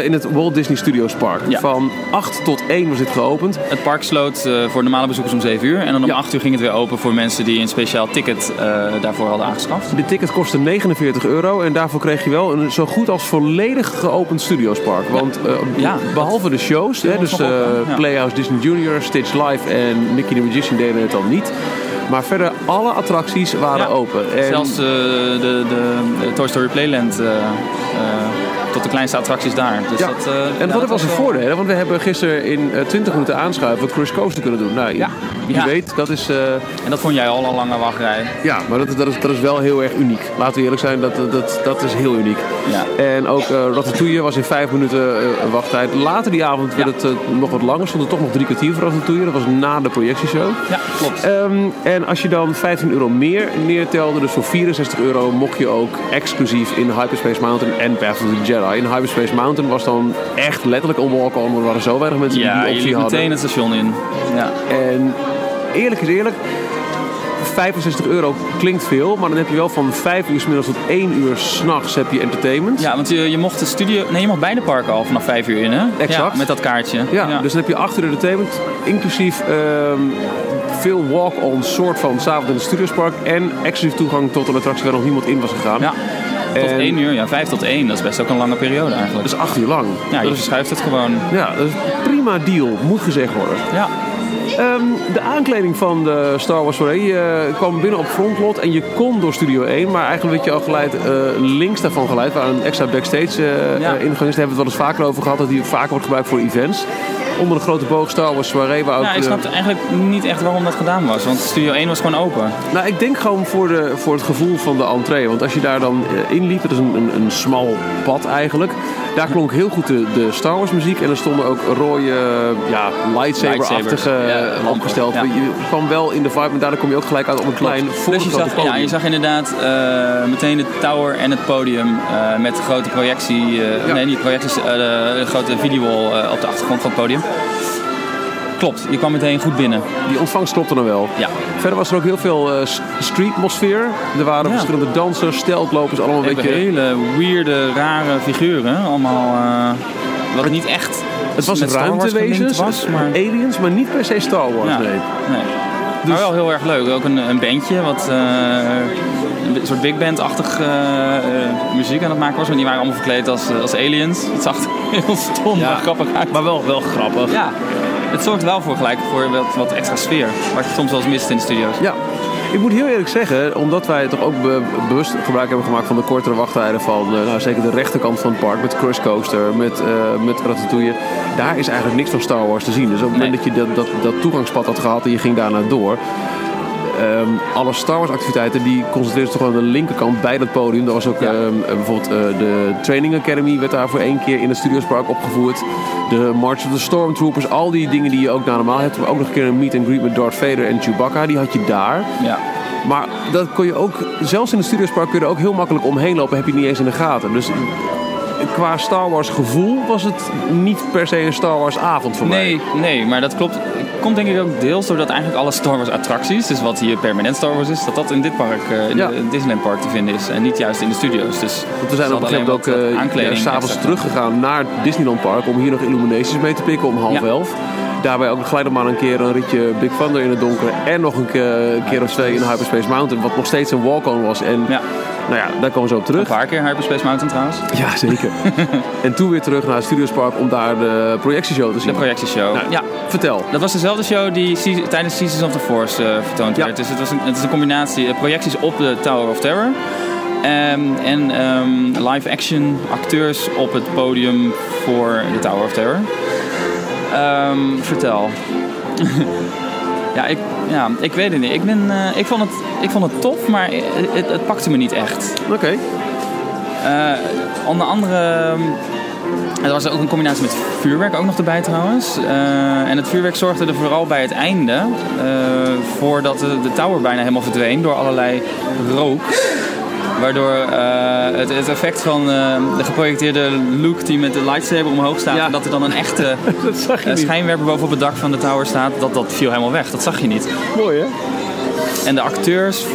in het Walt Disney Studios Park. Ja. Van 8 tot 1 was dit geopend. Het park sloot uh, voor normale bezoekers om 7 uur. En dan om ja. 8 uur ging het weer open voor mensen die een speciaal ticket uh, daarvoor hadden aangeschaft. Dit ticket kostte 49 euro en daarvoor kreeg je wel een zo goed als volledig geopend Studios Park. Want ja. behalve de shows, hè, dus Playhouse Disney Junior, Stitch Live en Mickey the Magician deden het al niet. Maar verder, alle attracties waren ja, open. En... Zelfs uh, de, de, de, Toy Story Playland. Uh, uh, de kleinste attracties daar. Dus ja. dat, en dat was een voordeel, want we hebben gisteren in 20 minuten aanschuiven Cruise Coaster kunnen doen. Nou, ja. Wie ja. weet, dat is... En dat vond jij al een lange wachtrij. Ja, maar dat, dat, is, dat is wel heel erg uniek. Laten we eerlijk zijn, dat, dat, dat is heel uniek. Ja. En ook Ratatouille was in 5 minuten wachttijd. Later die avond werd het nog wat langer. Stond er toch nog drie kwartier voor Ratatouille. Dat was na de projectieshow. Ja, klopt. Um, en als je dan 15 euro meer neertelde, dus voor 64 euro, mocht je ook exclusief in Hyperspace Mountain en Path of the Jedi. In Hyperspace Mountain was dan echt letterlijk een walk-on. Er waren zo weinig mensen ja, die die optie je hadden. meteen het station in. Ja. En eerlijk is eerlijk, 65 euro klinkt veel, maar dan heb je wel van 5 uur s middags tot 1 uur s'nachts heb je entertainment. Ja, want je, je mocht de studio. Nee, je mag beide parken al vanaf 5 uur in, hè? Exact. Ja, met dat kaartje. Ja, ja, dus dan heb je 8 uur entertainment, inclusief um, veel walk-on soort van s'avonds in het Studiospark en exclusief toegang tot een attractie waar nog niemand in was gegaan. Ja. Tot en... 1 uur, ja, 5 tot 1, dat is best ook een lange periode eigenlijk. Dat is 8 uur lang. Ja, je verschuift het gewoon. Ja, dat is prima deal, moet gezegd worden. Ja. Um, de aankleding van de Star Wars Soirée uh, kwam binnen op frontlot en je kon door Studio 1, maar eigenlijk werd je al geleid uh, links daarvan geleid, waar een extra backstage uh, ja. ingang is. Daar hebben we het wel eens vaker over gehad, dat die vaker wordt gebruikt voor events. Onder een grote boog Star Wars soirée. Waar ook, Ja, ik eh, snapte eigenlijk niet echt waarom dat gedaan was. Want Studio 1 was gewoon open. Nou, ik denk gewoon voor, de, voor het gevoel van de entree. Want als je daar dan eh, inliep, het is een, een, een smal pad eigenlijk. Daar klonk heel goed de, de Star Wars muziek. En er stonden ook rode, eh, ja, lightsaber-achtige ja, opgesteld. ja. Je kwam wel in de vibe, en daardoor kom je ook gelijk uit op een klein Dus je zag, ja, je zag inderdaad eh, meteen de tower en het podium eh, met grote projectie. eh, Ja. Nee, niet projecties, eh, de, de grote videowall eh, op de achtergrond van het podium. Klopt, je kwam meteen goed binnen. Die ontvangst klopte dan wel. Ja, Verder was er ook heel veel s- streetmosfeer. Er waren Ja. verschillende dansers, steltlopers, allemaal een beetje... hele weirde, rare figuren. Allemaal eh, wat niet echt Het was ruimtewezens, was, maar... aliens, maar niet per se Star Wars. Ja. Nee. Nee. Maar wel heel erg leuk. Ook een, een bandje wat eh, een soort big band-achtig muziek aan het maken was. Maar die waren allemaal verkleed als, als aliens. Het zag er heel stom Ja. maar grappig uit. Maar wel, wel grappig. Ja, het zorgt wel voor gelijk voor wat, wat extra sfeer. Wat je soms wel eens mist in de studio's. Ja, ik moet heel eerlijk zeggen, omdat wij toch ook be- bewust gebruik hebben gemaakt van de kortere wachttijden van eh, nou, zeker de rechterkant van het park met Crush Coaster, met, eh met Ratatouille. Daar is eigenlijk niks van Star Wars te zien. Dus op het moment Nee. dat je dat, dat, dat toegangspad had gehad en je ging daarna door. Ehm, alle Star Wars activiteiten die concentreerden zich toch aan de linkerkant bij dat podium. Er was ook Ja. ehm, eh, bijvoorbeeld eh, de Training Academy werd daar voor één keer in het Studiospark opgevoerd. De March of the Stormtroopers, al die dingen die je ook nou normaal hebt. Maar ook nog een keer een meet and greet met Darth Vader en Chewbacca, die had je daar. Ja. Maar dat kon je ook, zelfs in de Studiospark kun je er ook heel makkelijk omheen lopen, heb je niet eens in de gaten. Dus qua Star Wars gevoel was het niet per se een Star Wars avond voor mij. Nee, nee, maar dat klopt. Komt denk ik ook deels doordat eigenlijk alle Star Wars attracties, dus wat hier permanent Star Wars is, dat dat in dit park, eh, in Ja. de Disneyland Park te vinden is. En niet juist in de studio's. Dus Want we zijn op een gegeven moment ook ja, s'avonds teruggegaan naar het Disneyland Park om hier nog Illuminations mee te pikken om half Ja. elf. Daarbij ook gelijk nog maar een keer een ritje Big Thunder in het donker. En nog een keer, een keer of twee in Hyperspace Mountain. Wat nog steeds een walk-on was. En Ja, nou ja, daar komen we zo op een terug. paar keer Hyperspace Mountain trouwens. Ja, zeker. en toen weer terug naar het Studiospark om daar de projectieshow te zien. De projectieshow. Nou, ja, Vertel. dat was dezelfde show die tijdens Seasons of the Force eh, vertoond Ja. werd. Dus het, was een, het is een combinatie eh, projecties op de Tower of Terror. Ehm, en ehm, live-action acteurs op het podium voor de Tower of Terror. Ehm, vertel. ja, ik, ja, ik weet het niet. Ik, ben, eh, ik, vond het, ik vond het tof, maar het, het pakte me niet echt. Oké. Eh, onder andere. ehm, Er was ook een combinatie met vuurwerk ook nog erbij trouwens. Eh, en het vuurwerk zorgde er vooral bij het einde voor dat de, de tower bijna helemaal verdween door allerlei rook. Waardoor eh, het, het effect van eh, de geprojecteerde Luke die met de lightsaber omhoog staat... Ja. en dat er dan een echte eh, schijnwerper boven op het dak van de tower staat... dat, dat viel helemaal weg. Dat zag je niet. Mooi hè? En de acteurs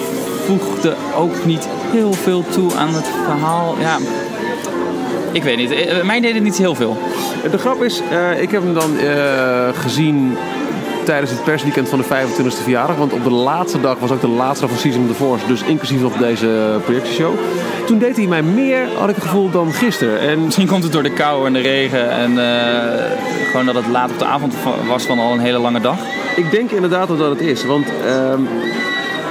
voegden ook niet heel veel toe aan het verhaal. Ja, ik weet niet. Mij deed het niet heel veel. De grap is, ik heb hem dan gezien tijdens het persweekend van de 25e verjaardag. Want op de laatste dag was ook de laatste dag van Season of the Force. Dus inclusief nog deze projectieshow. Toen deed hij mij meer, had ik het gevoel, dan gisteren. En Misschien komt het door de kou en de regen en eh, gewoon dat het laat op de avond was van al een hele lange dag. ik denk inderdaad dat dat het is. Want ehm,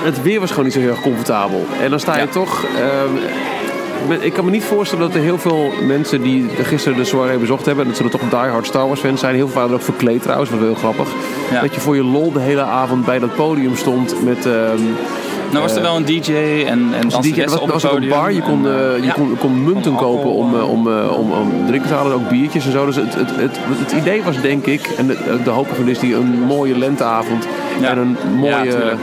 het weer was gewoon niet zo heel erg comfortabel. En dan sta je Ja. toch... ehm, ik kan me niet voorstellen dat er heel veel mensen die gisteren de soirée bezocht hebben... en dat zullen toch diehard Star Wars fans zijn. Heel veel waren er ook verkleed trouwens, wat wel heel grappig. Ja. Dat je voor je lol de hele avond bij dat podium stond met... ehm, Nou was er wel een DJ en, en DJ, er was, op er het was ook een bar, je kon, En, eh, eh, je ja. kon, kon munten Kon kopen om, alcohol, eh, om, eh, om, om drinken te halen. Ook biertjes en zo. Dus het, het, het, het idee was denk ik, en de, de hoop ervan is die een mooie lenteavond Ja. en een mooie... Ja,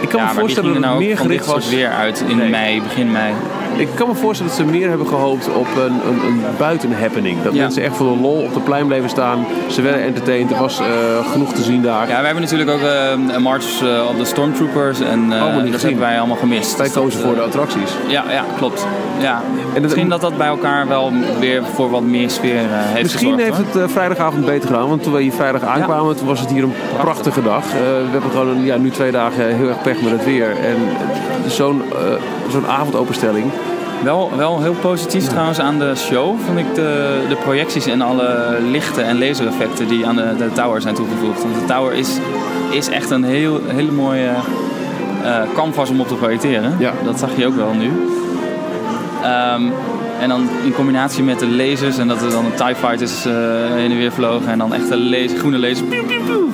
ik kan ja, me voorstellen dat nou het meer van dit gericht was... weer uit in Nee. mei, begin mei. Ik kan me voorstellen dat ze meer hebben gehoopt op een, een, een buitenhappening. Dat Ja. mensen echt voor de lol op de plein bleven staan. Ze werden entertained. Er was eh, genoeg te zien daar. Ja, wij hebben natuurlijk ook eh, een March eh, op de Stormtroopers en dat gezien. hebben wij allemaal gemist. Wij Dus kozen voor de attracties. Ja, ja, klopt. Ja. het- Misschien dat dat bij elkaar wel weer voor wat meer sfeer heeft Misschien gezorgd. heeft hoor. het vrijdagavond beter gedaan. Want toen we hier vrijdag aankwamen, toen was het hier een prachtige dag. We hebben gewoon een, ja, nu twee dagen heel erg pech met het weer. En zo'n zo'n avondopenstelling. Wel, wel heel positief trouwens aan de show vond ik de, de projecties en alle lichten en lasereffecten die aan de, de tower zijn toegevoegd. Want de tower is, is echt een heel, hele mooie eh, canvas om op te projecteren. Ja. Dat zag je ook wel nu. Ehm, En dan in combinatie met de lasers en dat er dan een TIE Fighters uh, heen en weer vlogen. En dan echt de laser, groene lasers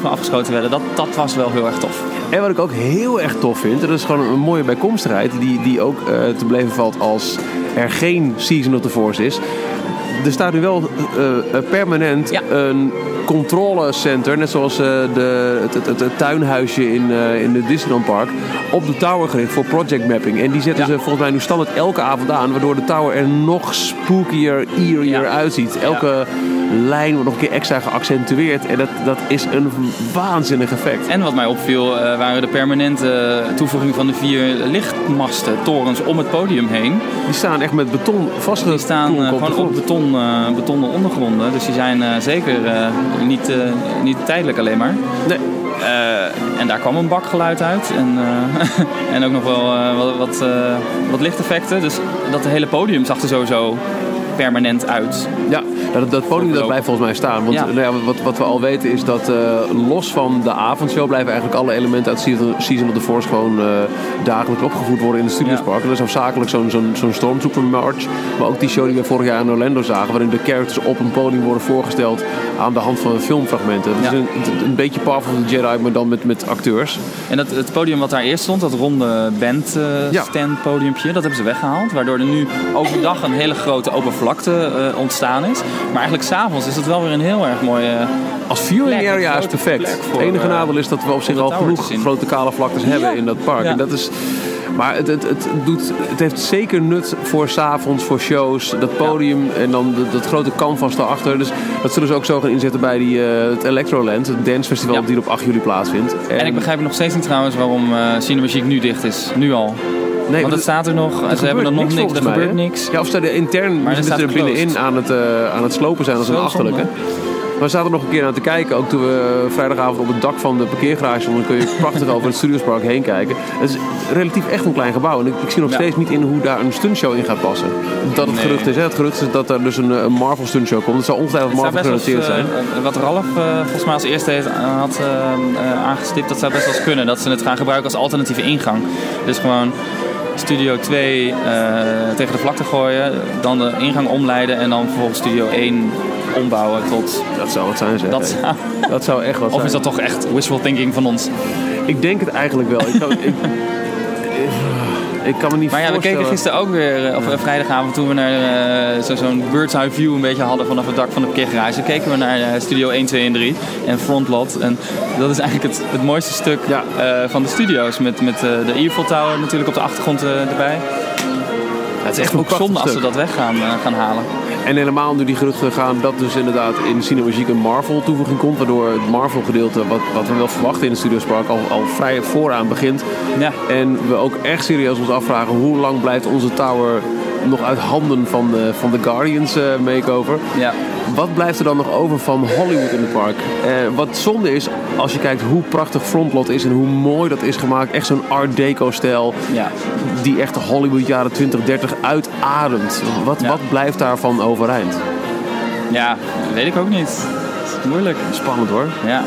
afgeschoten werden. Dat, dat was wel heel erg tof. En wat ik ook heel erg tof vind, dat is gewoon een mooie bijkomstigheid. Die, die ook uh, te beleven valt als er geen Season of the Force is. Er staat nu wel uh, permanent Ja. een controlecenter, net zoals eh, de, het, het, tuinhuisje in, eh, in het Disneyland Park, op de tower gericht voor project mapping. En die zetten Ja. ze volgens mij nu standaard elke avond aan, waardoor de tower er nog spookier, eerier Ja. uitziet. Elke lijn wordt nog een keer extra geaccentueerd en dat, dat is een waanzinnig effect. En wat mij opviel eh, waren de permanente toevoeging van de vier lichtmasten, torens om het podium heen. Die staan echt met beton vastgeklonken Die staan gewoon op beton, betonnen ondergronden. Dus die zijn zeker niet, eh, niet tijdelijk alleen maar. Nee. Eh, en daar kwam een bakgeluid uit. En, eh, en ook nog wel wat, wat, wat lichteffecten. Dus dat hele podium zag er sowieso permanent uit. Ja, dat, dat podium dat blijft volgens mij staan. Want Ja. nou ja, wat, wat we al weten is dat eh, los van de avondshow blijven eigenlijk alle elementen uit Season, of the Force gewoon eh, dagelijks opgevoerd worden in de Studiospark. En dat is hoofdzakelijk zo'n zo'n zo'n Stormtrooper March. Maar ook die show die we vorig jaar in Orlando zagen, waarin de characters op een podium worden voorgesteld aan de hand van filmfragmenten. Het Ja. is een, een beetje Path of the Jedi, maar dan met, met acteurs. En dat, het podium wat daar eerst stond, dat ronde band eh, stand podiumpje, dat hebben ze weggehaald. Waardoor er nu overdag een hele grote open vlakte ontstaan is. Maar eigenlijk s'avonds is het wel weer een heel erg mooi... eh, Als viewing Plek, area is perfect. voor, het enige eh, nadeel is dat we op zich al genoeg grote kale vlaktes hebben in dat park. En dat is, maar het, het, het, doet, het heeft zeker nut voor 's avonds, voor shows. Dat podium en dan dat, dat grote canvas daarachter. Dus dat zullen ze ook zo gaan inzetten bij die, eh, het Electroland, het dancefestival Ja. dat hier op 8 juli plaatsvindt. en ik begrijp nog steeds niet trouwens waarom eh Cinema Chic nu dicht is. Nu al. Nee, Want het staat er nog, er ze hebben er nog niks, er mij, gebeurt niks. Ja, of ze er intern Maar er zitten staat er binnenin aan het, eh, aan het slopen zijn als een achterlijke. Maar we zaten er nog een keer aan te kijken, ook toen we vrijdagavond op het dak van de parkeergarage stonden. Dan kun je prachtig over het Studiospark heen kijken. Het is relatief echt een klein gebouw. En ik, ik zie nog Ja. steeds niet in hoe daar een stuntshow in gaat passen. Dat het Nee. gerucht is, hè? het gerucht is dat er dus een, eh, een Marvel stuntshow komt. Het zou ongetwijfeld Het Marvel gerelateerd zijn. eh, wat Ralf eh, volgens mij als eerste heeft, eh, had eh, eh, aangestipt, dat zou best wel eens kunnen. Dat ze het gaan gebruiken als alternatieve ingang. Dus gewoon Studio 2 eh, tegen de vlakte gooien, dan de ingang omleiden en dan vervolgens Studio 1 ombouwen tot... Dat zou wat zijn, zeg. Dat zou, Dat zou echt wat of zijn. is dat toch echt wishful thinking van ons? Ik denk het eigenlijk wel. Ik ik, ik kan me niet Maar ja, we keken gisteren ook weer, eh, of eh, vrijdagavond toen we naar eh, zo- zo'n bird's eye view een beetje hadden vanaf het dak van de parkeergarage. Keken we naar Studio 1, 2 en 3 en Frontlot. En dat is eigenlijk het, het mooiste stuk Ja. van de studio's. Met, met de Eiffel Tower natuurlijk op de achtergrond erbij. het is echt een Ook zonde als ze stuk. dat weg gaan, gaan halen. En helemaal nu die geruchten gaan dat dus inderdaad in Cinemagique een Marvel toevoeging komt. Waardoor het Marvel gedeelte, wat, wat we wel verwachten in het Studiospark, al, al vrij vooraan begint. Ja. En we ook echt serieus ons afvragen hoe lang blijft onze tower nog uit handen van de, van de Guardians eh, makeover. Ja. Wat blijft er dan nog over van Hollywood in het park? Eh, wat zonde is, als je kijkt hoe prachtig Frontlot is en hoe mooi dat is gemaakt. Echt zo'n art deco stijl Ja. die echt de Hollywood jaren 20, 30 uitademt. Wat, Ja. wat blijft daarvan overeind? ja, weet ik ook niet. Moeilijk. Spannend hoor. Ja.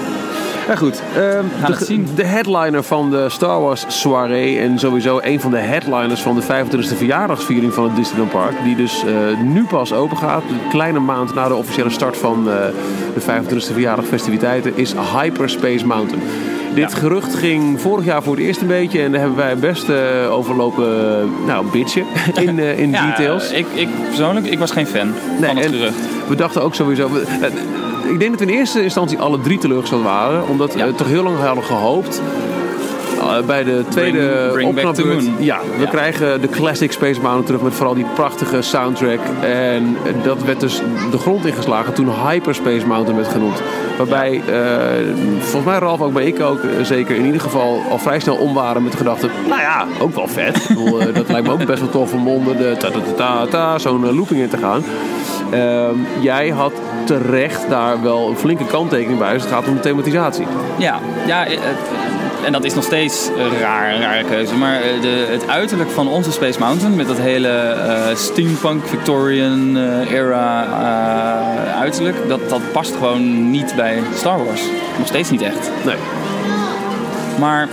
Ja goed, ehm, de, het zien. de headliner van de Star Wars soirée en sowieso een van de headliners van de 25e verjaardagsviering van het Disneyland Park, die dus eh, nu pas open gaat, een kleine maand na de officiële start van eh, de 25e verjaardagfestiviteiten, is Hyperspace Mountain. Dit Ja. gerucht ging vorig jaar voor het eerst een beetje en daar hebben wij best eh, overlopen, nou, bitchen in, in Ja, details. Ik, ik persoonlijk, ik was geen fan Nee, van het gerucht. We dachten ook sowieso. we- ik denk dat we in eerste instantie alle drie teleurgesteld waren. Omdat we toch heel lang hadden gehoopt. eh, bij de tweede opknapbeurt. moon. Ja, we Ja. krijgen de classic Space Mountain terug met vooral die prachtige soundtrack. En dat werd dus de grond ingeslagen toen Hyperspace Mountain werd genoemd. Waarbij, eh, volgens mij Ralf ook, maar ik ook eh, zeker, in ieder geval al vrij snel om waren met de gedachte, nou ja, ook wel vet. Ik bedoel, dat lijkt me ook best wel tof om onder de ta-ta-ta-ta zo'n looping in te gaan. Ehm, jij had terecht daar wel een flinke kanttekening bij als het gaat om de thematisatie. Ja, ja eh, en dat is nog steeds raar, een rare keuze. Maar eh, de, het uiterlijk van onze Space Mountain, met dat hele eh, steampunk Victorian era uiterlijk, dat, dat past gewoon niet bij Star Wars. Nog steeds niet echt. Nee. Maar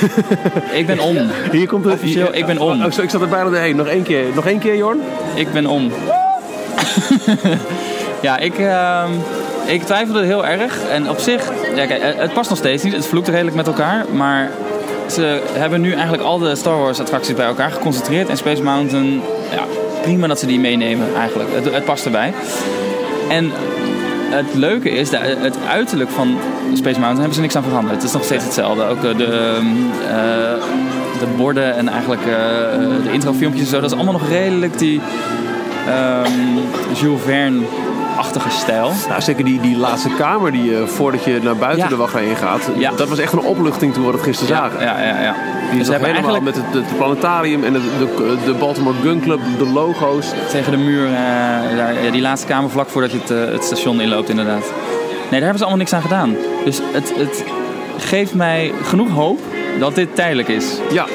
ik ben om. Hier komt het. Officieel, ik ben om. Oh, ik zat er bijna doorheen. Nog één keer. Nog één keer, Jorn. Ik ben om. ja, ik, uh, ik twijfelde heel erg. En op zich, ja, het past nog steeds niet. Het vloekt redelijk met elkaar. Maar ze hebben nu eigenlijk al de Star Wars attracties bij elkaar geconcentreerd. En Space Mountain, ja, prima dat ze die meenemen eigenlijk. Het, het past erbij. En het leuke is, dat het uiterlijk van Space Mountain hebben ze niks aan veranderd. Het is nog steeds hetzelfde. Ook de, uh, de borden en eigenlijk uh, de introfilmpjes en zo, dat is allemaal nog redelijk die um, Jules Verne achtige stijl. Nou, zeker die, die laatste kamer die je voordat je naar buiten Ja. de wachtrij ingaat. Ja. Dat was echt een opluchting toen we dat gisteren zagen. Ja, ja, ja. Die Dus helemaal eigenlijk met het, het planetarium en de, de, de Baltimore Gun Club, de logo's. tegen de muur, eh, daar, ja, die laatste kamer vlak voordat je het, eh, het station inloopt inderdaad. Nee, daar hebben ze allemaal niks aan gedaan. Dus het, het geeft mij genoeg hoop dat dit tijdelijk is. Ja,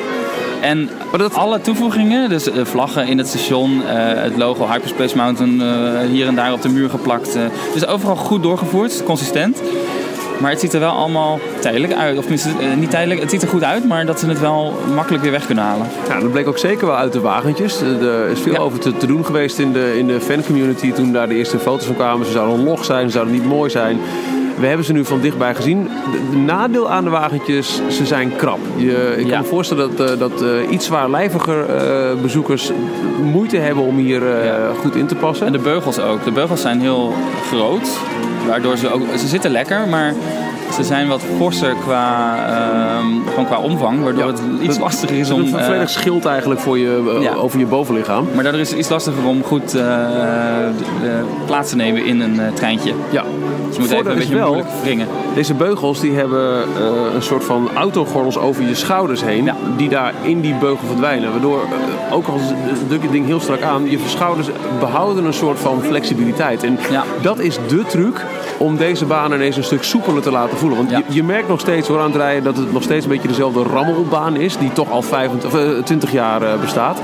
En maar dat, alle toevoegingen, dus eh, vlaggen in het station, eh, het logo Hyperspace Mountain eh, hier en daar op de muur geplakt. dus overal goed doorgevoerd, consistent. Maar het ziet er wel allemaal tijdelijk uit. Of niet tijdelijk, het ziet er goed uit, maar dat ze het wel makkelijk weer weg kunnen halen. ja, dat bleek ook zeker wel uit de wagentjes. Er is veel Ja. over te, te doen geweest in de, in de fancommunity toen daar de eerste foto's van kwamen. Ze zouden log zijn, ze zouden niet mooi zijn. We hebben ze nu van dichtbij gezien. De, de nadeel aan de wagentjes, ze zijn krap. Je, ik Ja. kan me voorstellen dat, eh, dat eh, iets zwaarlijviger eh, bezoekers moeite hebben om hier Ja. goed in te passen. En de beugels ook. De beugels zijn heel groot, waardoor ze ook... Ze zitten lekker, maar ze zijn wat forser qua, gewoon qua omvang, waardoor Ja, het iets dat- lastiger is Het om... is een eh, volledig schild eigenlijk voor je, eh, Ja. over je bovenlichaam. maar daardoor is het iets lastiger om goed eh, plaats te nemen in een treintje. Ja. Dus je moet even een beetje wel- moeilijk wringen. Deze beugels die hebben een soort van autogordels over je schouders heen. Ja. Die daar in die beugel verdwijnen. Waardoor, ook al druk je het ding heel strak aan, je schouders behouden een soort van flexibiliteit. En dat is de truc om deze baan ineens een stuk soepeler te laten voelen. Want Ja. je, je merkt nog steeds hoor aan het rijden dat het nog steeds een beetje dezelfde rammelbaan is. Die toch al 25, of, eh, 20 jaar eh, bestaat.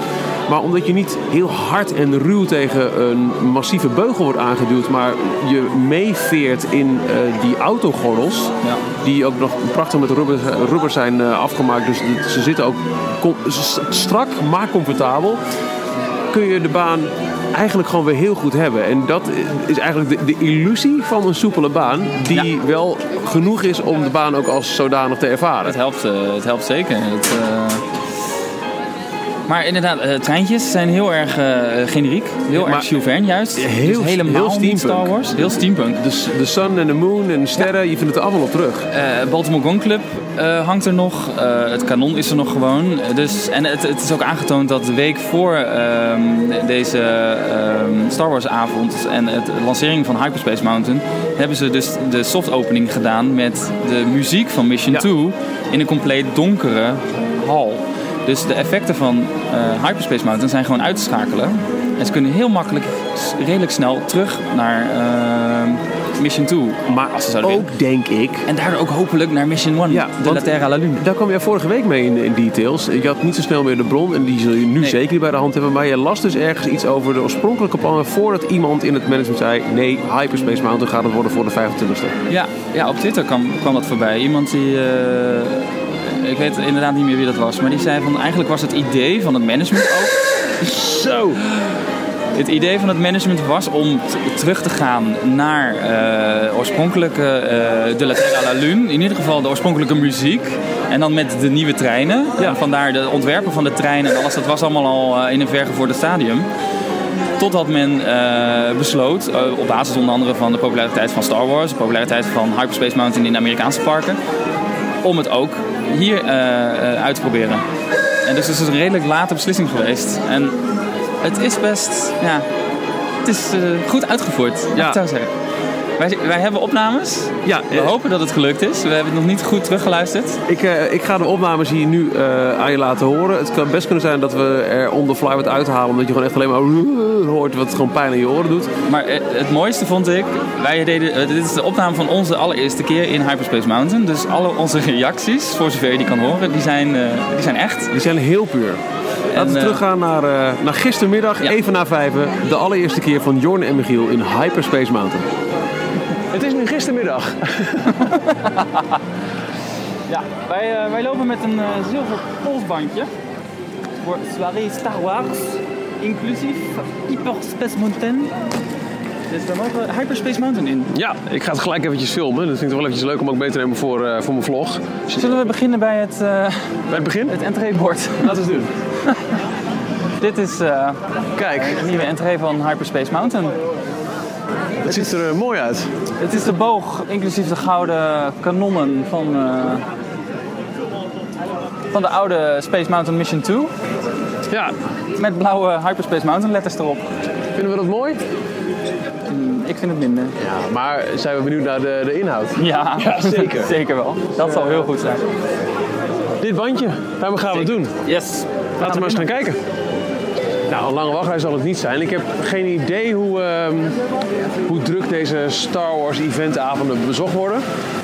Maar omdat je niet heel hard en ruw tegen een massieve beugel wordt aangeduwd, maar je meeveert in eh, die autogordels, Ja. die ook nog prachtig met rubber, rubber zijn afgemaakt. Dus ze zitten ook strak, maar comfortabel. Kun je de baan eigenlijk gewoon weer heel goed hebben. En dat is eigenlijk de, de illusie van een soepele baan, die wel genoeg is om de baan ook als zodanig te ervaren. Het helpt, eh, het helpt zeker. Het, eh, Maar inderdaad, eh, treintjes zijn heel erg eh, generiek. Heel Maar- erg Jules juist. Heel- dus helemaal heel steampunk. Star Wars. Heel steampunk. De, de sun en de moon en de sterren, je vindt het er allemaal op terug. Eh, Baltimore Gun Club eh, hangt er nog. Eh, het kanon is er nog gewoon. Dus, en het, het is ook aangetoond dat de week voor ehm, deze ehm, Star Wars avond en het de lancering van Hyperspace Mountain hebben ze dus de soft opening gedaan met de muziek van Mission Ja. 2 in een compleet donkere hal. Dus de effecten van eh, Hyperspace Mountain zijn gewoon uit te schakelen. En ze kunnen heel makkelijk, redelijk snel terug naar ehm, Mission 2. Maar als ze zouden ook denk ik En daardoor ook hopelijk naar Mission 1, Ja, de want- La Lune. Daar kwam jij vorige week mee in, in details. Je had niet zo snel meer de bron en die zul je nu Nee. zeker niet bij de hand hebben. Maar je las dus ergens iets over de oorspronkelijke plannen voordat iemand in het management zei: nee, Hyperspace Mountain gaat het worden voor de 25e. Ja, ja, op Twitter kwam, kwam dat voorbij. Iemand die, eh, ik weet inderdaad niet meer wie dat was, maar die zei van eigenlijk was het idee van het management ook. Zo! Het idee van het management was om terug te gaan naar eh oorspronkelijke eh, De à la Lune. In ieder geval de oorspronkelijke muziek. En dan met de nieuwe treinen. Ja. Vandaar de ontwerpen van de treinen en alles. Dat was allemaal al eh, in een vergevorderd stadium. Totdat men besloot, op basis onder andere van de populariteit van Star Wars, de populariteit van Hyperspace Mountain in de Amerikaanse parken, om het ook hier eh, eh, uit te proberen. En dus het is een redelijk late beslissing geweest. En het is best, ja, het is eh, goed uitgevoerd, ja. Ja. ik zou zeggen. Wij, wij hebben opnames. Ja, We eh, hopen dat het gelukt is. We hebben het nog niet goed teruggeluisterd. ik, eh, ik ga de opnames hier nu eh, aan je laten horen. Het kan best kunnen zijn dat we er on the fly wat uithalen, omdat je gewoon echt alleen maar hoort wat gewoon pijn in je oren doet. Maar het mooiste vond ik, wij deden, dit is de opname van onze allereerste keer in Hyperspace Mountain. Dus alle onze reacties, voor zover je die kan horen, die zijn, die zijn echt. Die zijn heel puur. Laten we teruggaan naar, naar gistermiddag, Ja. even na vijven. De allereerste keer van Jorn en Michiel in Hyperspace Mountain. Het is nu gistermiddag. Ja, wij, uh, wij lopen met een uh, zilver polsbandje. Voor Soirée Star Wars, inclusief Hyperspace Mountain. Dus daar mogen we Hyperspace Mountain in. Ja, ik ga het gelijk eventjes filmen. Dat vind ik wel eventjes leuk om ook mee te nemen voor, uh, voor mijn vlog. Zullen we beginnen bij het... bij het begin? Het entreebord. Laten we het doen. Dit is Kijk. de nieuwe entree van Hyperspace Mountain. Het ziet er mooi uit. Het is de boog, inclusief de gouden kanonnen van, uh, van de oude Space Mountain Mission 2. Ja. Met blauwe Hyperspace Mountain letters erop. Vinden we dat mooi? Mm, ik vind het minder. Ja, maar zijn we benieuwd naar de, de inhoud? Ja, ja zeker. zeker wel. Dat zal heel goed zijn. Dit bandje, daarmee gaan we het doen. Yes. Laten we maar eens gaan kijken. Nou, een lange wachtrij zal het niet zijn. Ik heb geen idee hoe, uh, hoe druk deze Star Wars eventavonden bezocht worden.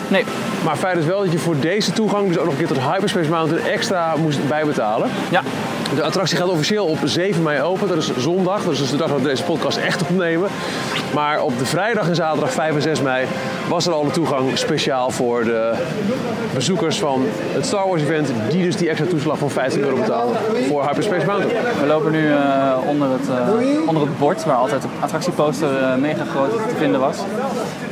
Nee. Maar feit is wel dat je voor deze toegang dus ook nog een keer tot Hyperspace Mountain extra moest bijbetalen. Ja. De attractie gaat officieel op 7 mei open. Dat is zondag. Dat is dus de dag dat we deze podcast echt opnemen. Maar op de vrijdag en zaterdag 5 en 6 mei was er al een toegang speciaal voor de bezoekers van het Star Wars event. Die dus die extra toeslag van 50 euro betalen voor Hyperspace Mountain. We lopen nu uh, onder, het, uh, onder het bord waar altijd de attractieposter uh, mega groot te vinden was.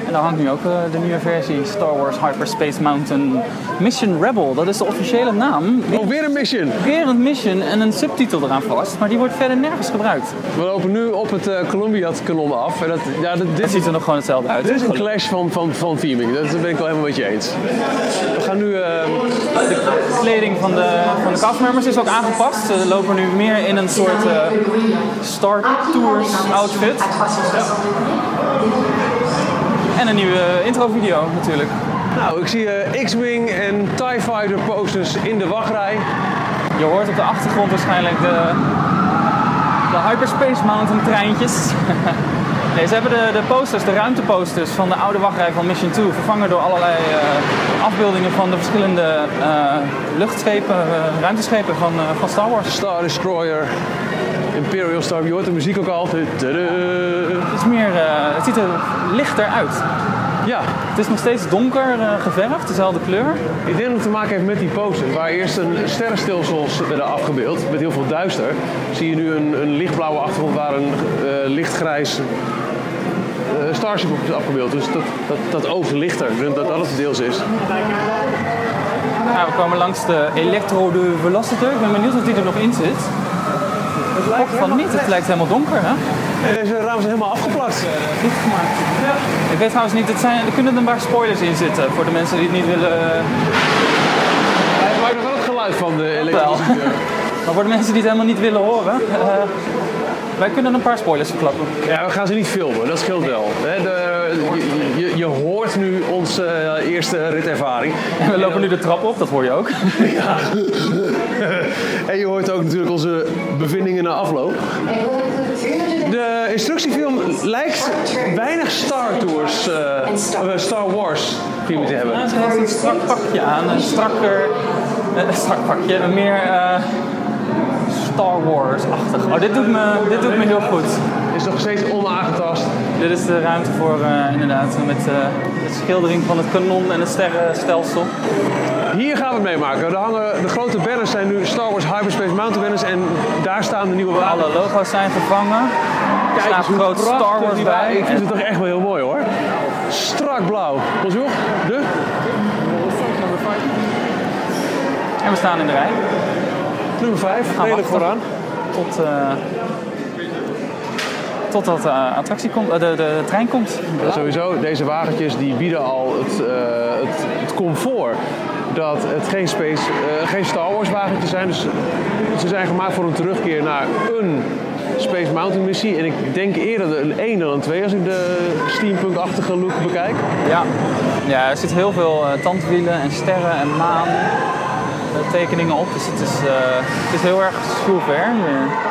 En daar hangt nu ook de nieuwe versie Star Wars Hyperspace Mountain Mission Rebel. Dat is de officiële naam. Oh, weer een mission! Weer een mission en een subtitel eraan vast. Maar die wordt verder nergens gebruikt. We lopen nu op het Columbia kanon af. En dat, ja, dit, ziet er nog gewoon hetzelfde uit. Dit is een clash van, van, van theming. Dat ben ik wel helemaal met je eens. We gaan nu... De kleding van de, van de castmembers is ook aangepast. Ze lopen nu meer in een soort uh, Star Tours outfit. En een nieuwe intro-video natuurlijk. Nou, ik zie uh, X-Wing en TIE Fighter posters in de wachtrij. Je hoort op de achtergrond waarschijnlijk de, de Hyperspace Mountain treintjes. nee, ze hebben de, de posters, de ruimteposters van de oude wachtrij van Mission 2 vervangen door allerlei uh, afbeeldingen van de verschillende uh, luchtschepen, ruimteschepen van, van Star Wars. Star Destroyer, Imperial Star, je hoort de muziek ook al. Het, is meer, het ziet er lichter uit. Ja. Het is nog steeds donker uh, geverfd, dezelfde kleur. Ik denk dat het te maken heeft met die posters. Waar eerst een sterrenstelsels werden afgebeeld met heel veel duister. Zie je nu een, een lichtblauwe achtergrond waar een uh, lichtgrijs uh, Starship op is afgebeeld. Dus dat, dat, dat oogt lichter. Ik denk dat dat het deels is. Nou, we komen langs de Electro de Velociter. Ik ben benieuwd of die er nog in zit. Het van niet, het lijkt helemaal donker, hè? Deze ramen zijn helemaal afgeplakt. Dicht gemaakt. Ja. Ik weet trouwens niet, het zijn, er kunnen er een paar spoilers in zitten voor de mensen die het niet willen. Hij maakt nog wel het geluid van de elektrische Maar voor de mensen die het helemaal niet willen horen, uh, wij kunnen een paar spoilers verklappen. Ja, we gaan ze niet filmen, dat scheelt wel. De, je, je, je, hoort nu onze uh, eerste ritervaring. En we lopen nu de trap op, dat hoor je ook. ja. en je hoort ook natuurlijk onze bevindingen na afloop. De instructiefilm lijkt weinig Star Tours, uh, Star Wars film te hebben. Ze heeft een strak pakje aan, een strakker, een strak pakje, een meer uh, Star Wars-achtig. Oh, dit doet, me, dit doet me heel goed. Is nog steeds onaangetast. Dit is de ruimte voor uh, inderdaad met uh, de schildering van het kanon en het sterrenstelsel. Hier gaan we het meemaken. Er hangen, de grote banners zijn nu Star Wars Hyperspace Mountain banners en daar staan de nieuwe Alle logo's zijn vervangen. Staat groot Star Wars bij. Ik vind het toch echt wel heel mooi hoor. Strak blauw. Bonjour. De? En we staan in de rij. Nummer 5, redelijk vooraan. Tot, uh, totdat de attractie komt, de, de, de, trein komt. Ja, sowieso, deze wagentjes die bieden al het, uh, het, het comfort dat het geen, space, uh, geen Star Wars wagentjes zijn. Dus ze zijn gemaakt voor een terugkeer naar een Space Mountain missie. En ik denk eerder een 1 dan een 2 als ik de steampunk-achtige look bekijk. Ja. ja, er zit heel veel uh, tandwielen en sterren en maan tekeningen op. Dus het is, uh, het is heel erg hier.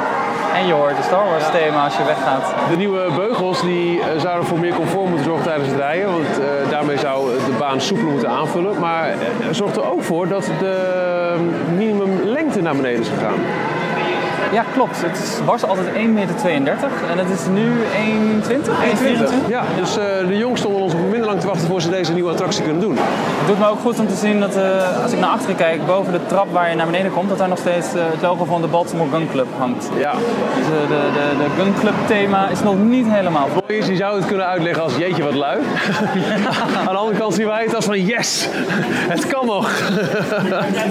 En je hoort het Star Wars thema als je weggaat. De nieuwe beugels die zouden voor meer comfort moeten zorgen tijdens het rijden. Want uh, daarmee zou de baan soepeler moeten aanvullen. Maar zorgt er ook voor dat de minimumlengte naar beneden is gegaan. Ja, klopt. Het is- was altijd 1,32 meter en het is nu 1,20? 1,24? Ja, dus eh, de jongens stonden ons minder lang te wachten voor ze deze nieuwe attractie kunnen doen. Het doet me ook goed om te zien dat eh, als ik naar achteren kijk, boven de trap waar je naar beneden komt, dat daar nog steeds eh, het logo van de Baltimore Gun Club hangt. Ja. Dus de, de, de Gun Club thema is nog niet helemaal vol. Is, je zou het kunnen uitleggen als jeetje wat lui. Aan de andere kant zien wij het als van yes, het kan nog.